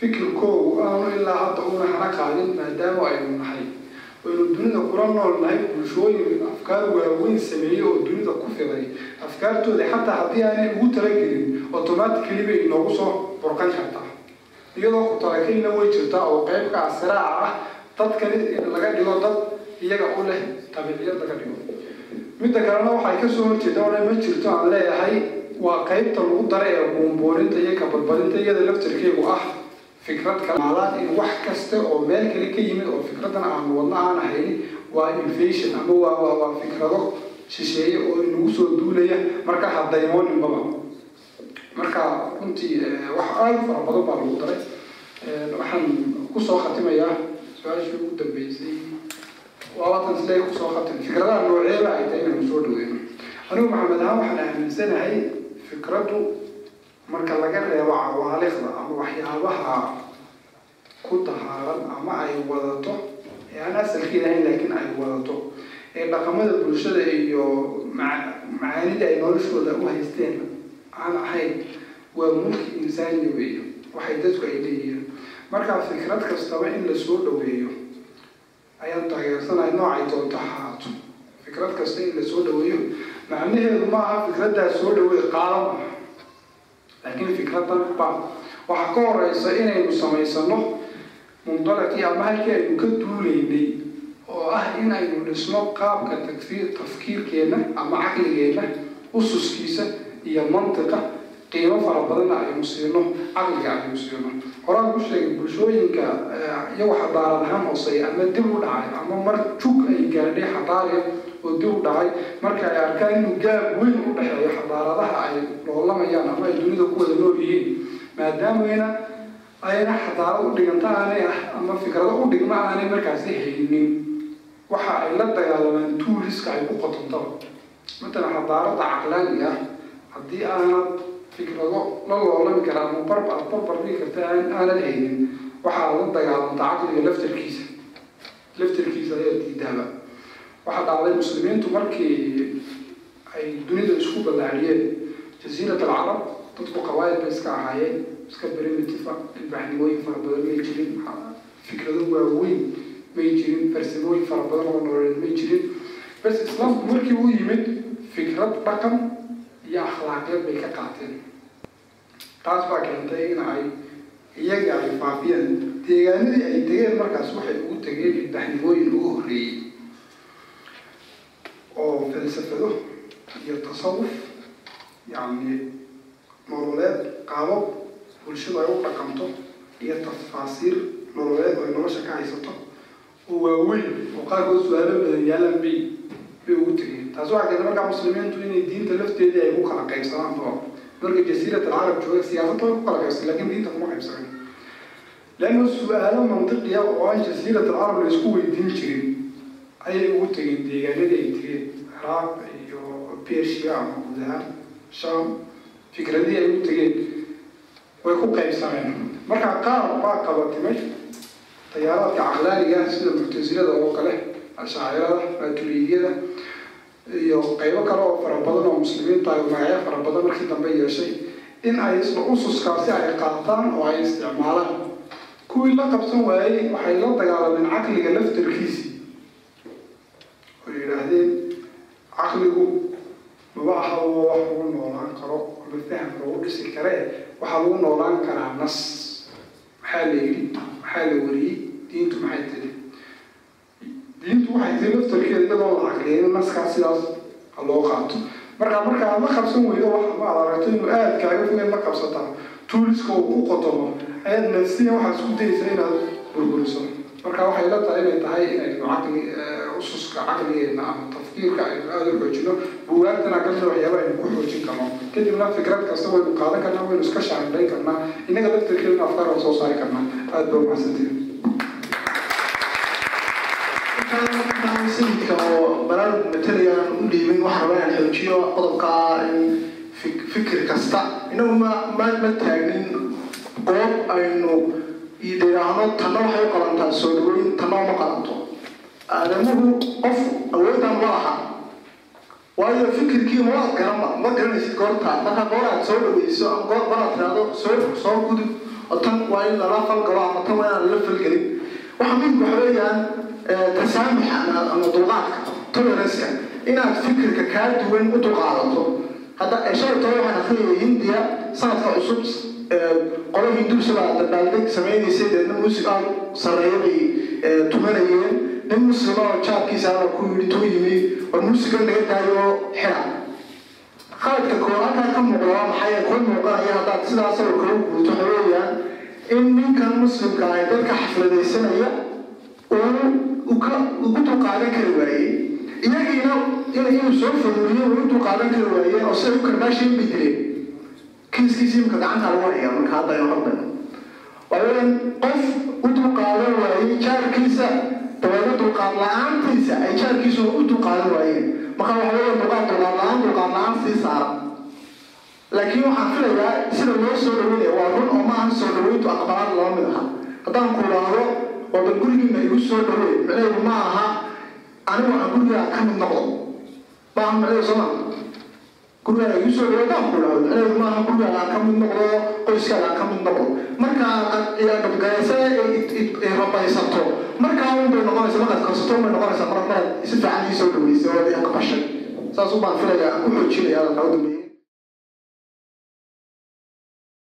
fikirkoogu aanu ilaa hadda una hana qaadin maadaama aynu nahay aynu dunida kula nool nahay bulshooyin afkaar waaweyn sameeyey oo dunida ku fiday afkaartooda xataa haddii aanay ugu talagelin automatically bay inoogu soo burqan kartaa iyadoo ku way jirtaa oo qeybka asiraaca ah dadkani in laga dhigo dad iyaga u leh tabiiciyad laga midda kalena waxay ka soo horjeeda ona ma jirto aan leeyahay waa qeybta lagu dara ee buunbuurinta iyo kabalbalinta iyada laftirkeegu ah fikrad kalmaalaan in wax kasta oo meel kale ka yimid oo fikradan aan wadna aan haynin waa invasion ama waa waa fikrado shisheeye oo inagu soo duulaya. Marka ha daymooninbaba marka runtii wax aada fara badan baa lagu daray. Waxaan ku soo khatimayaa su'aashii ugu dambeysay waa watan siday ku soo khatim fikradaha nooceeba ay tahay inaynu soo dhaweyno anigu maxamed ahaan waxaan aaminsanahay fikraddu marka laga reebo cawaaliqda ama waxyaabaha ku dahaaran ama ay wadato ee aan asalkeeda ahayn laakiin ay wadato ee dhaqamada bulshada iyo macaanida ay noloshooda u haysteen aan ahayn waa mulki insaaniya weeyo waxay dadku ay leeyihiin. Markaa fikrad kastaba in la soo dhaweeyo ayaan taageersanahay noocay doonto ahaato fikrad kasta in la soo dhaweeyo macnaheedu ma aha fikraddaas soo dhaweey maaha laakiin fikradan ba waxaa ka horeysa inaynu samaysano mundalaqii ama halkii aynu ka duulaynay oo ah in aynu dhisno qaabka tafkiirkeenna ama caqligeenna ususkiisa iyo mantiqa qiimo fara badanna aynu siino caqliga aynu siino. Horaan ku sheegay bulshooyinka iyago xadaarad ahaan hooseeya ama dib u dhacay ama mar jug ay gaadhay xadaariya oo dib u dhacay marka ay arkaan inuu gaab weyn u dhexeeyo xadaaradaha ay loolamayaan ama ay dunida ku wada nool yihiin. Maadaamayna ayna xadaarad u dhiganta aanay ah ama fikrado u dhigma aanay markaasi haynin waxa ay la dagaalamaan tuuliska ay ku qotontaba matalan xadaarada caqlaaniga ah haddii aanad fikrado la loolami kara ama barb aad barbar dhigi karta aanad haynin waxaa la dagaalanta caqliga laftarkiisa laftarkiisa ayaa diidaaba. Waxaa dhacday muslimiintu markii ay dunida isku ballaariyeen jasiirat alcarab dadku qabaayil bay iska ahaayeen iska berimitifa ilbaxnimooyin fara badan may jirin fikrado waaweyn may jirin farsamooyin fara badan oo nololeed may jirin. Bas islaamku markii uu yimid fikrad dhaqan iyo akhlaaqeed bay ka qaateen taas baa keentay in ay iyaga ay faafiyeen deegaanadii ay tegeen markaas waxay ugu tegeen ilbaxnimooyin ugu horreeyey oo falsafado iyo tasawuf yacni nololeed qaabab bulshadu ay u dhaqanto iyo tafaasiir nololeed oo ay nolosha ka haysato oo waaweyn oo qaarkood su'aalo badan yaalaan bay bay ugu tegeen taas waxaa keentay markaa muslimiintu inay diinta lafteedii ay ku kala qaybsanaan oo marka jasiirat alcarab jooga siyaasadda ku kala qaybsan laakiin diinta kuma qaybsanan leanna su'aalo mantiqiya oo aan jasiirat alcarab la isku weydiin jirin ayay ugu tegeen deegaanadii ay tegeen ciraaq iyo persia ama guud ahaan sham fikradihii ay ugu tegeen way ku qaybsameen marka qaar baa qabatimay tayaaraadka caqlaaniga sida muctasilada oo kale ashaacirada maaturidiyada iyo qaybo kale oo fara badan oo muslimiinta ay magacyo fara badan markii dambe yeeshay in ay isla ususkaasi ay qaataan oo ay isticmaalaan. Kuwii la qabsan waayey waxay la dagaalameen caqliga laftarkiisii oo yidhaahdeen caqligu maba aha wax lagu noolaan karo ama faham lagu dhisi karee waxaa lagu noolaan karaa nas. Maxaa la yidhi? Maxaa la wariyey? Diintu maxay tiri diintu waxay tiri laftarkeeda iyadoo la caqliyeyn naskaas sidaas ha loo qaato marka marka aad la qabsan weydo wax ma aad aragto inuu aada kaaga fogeed la qabsataa tuuliska uu ku qotomo ayaad nafsiya waxaad isku daysa inaad burburiso marka waxay la tahay inay tahay inaynu caqli ususka caqligeena ama tafkiirka aynu aada u xoojino bugaagtana kamida waxyaaba aynu ku xoojin karno kadibna fikrad kasta waynu qaadan karnaa waynu iska shaandhayn karnaa innaga laftarkeeduna afkaar soo saari karnaa aada ba umahadsantiin sayidka oo balaad matalayaan u dhiibin waxaa rabaa inaan xoojiyo qodobka fikir kasta. Inagu ma ma taagnin goob aynu idhaahno tanna waxay qalantaa soo dhaweyn tanna uma qalanto. Aadamuhu qof awoodaan ma laha waayo fikirkii ma garanba ma garanaysid goorta. Marka goor aad soo dhaweyso ama goor goor aad tiraahdo soo soo gudub oo tan waa in lala falgalo ama tan waa inaan lala falgelin. Waxa muhimka waxa weeyaan tasaamuxa ama dulqaadka toleranska inaad fikirka kaa duwan u dulqaadato hadda shalayto waxaan akhriyay hindiya sanadka cusub qolo hinduusa baa dabaaldeg samaynaysay deedna muusig aad sarreeya bay tumanayeen. Nin muslima oo jaabkiisa ala ku yidhi tuu yimi war muusiga naga daayo xira khaladka koo halkaa ka muuqda waa maxay? Ku muuqanaya haddaad sidaas oo kale u guurto weeyaan in ninkan muslimka ah dadka xafladaysanaya uu ugu dulqaadan kari waayey iyagiina in inuu soo faduuliyo uu u dulqaadan kari waayeen oo siday u karbaashiin bay dileen kiiskiisii imka lagu hayaa marka hadda aynu hadlayno waa weeyaan qof u dulqaadan waayey jaarkiisa dabeedna dulqaad la'aantiisa ay jaarkiisu u dulqaadan waayeen marka waxa weeyaan dulqaad dulqaad la'aan dulqaad la'aan sii saara. Laakiin waxaan filayaa sida loo soo dhaweynaya waa run oo maahan soo dhaweyntu aqbalaad laba mid aha haddaan ku oo bal gurigiina igu soo dhaweey micnaheedu ma aha anigu aan gurigaa ka mid noqdo maaha micnaheedu soo maa igu soo dhaweey haddaan ku micnaheedu maaha gurigaa aan ka mid noqdo qoyskaaga aan ka mid noqdo marka gabgaysa rabaysato markaa un noqonaysa markaad korsato un bay noqonaysaa mar maraad si fiican ii soo dhaweysay oo ii aqbashay. Saas u baan filayaa u xoojinaya dambeeyey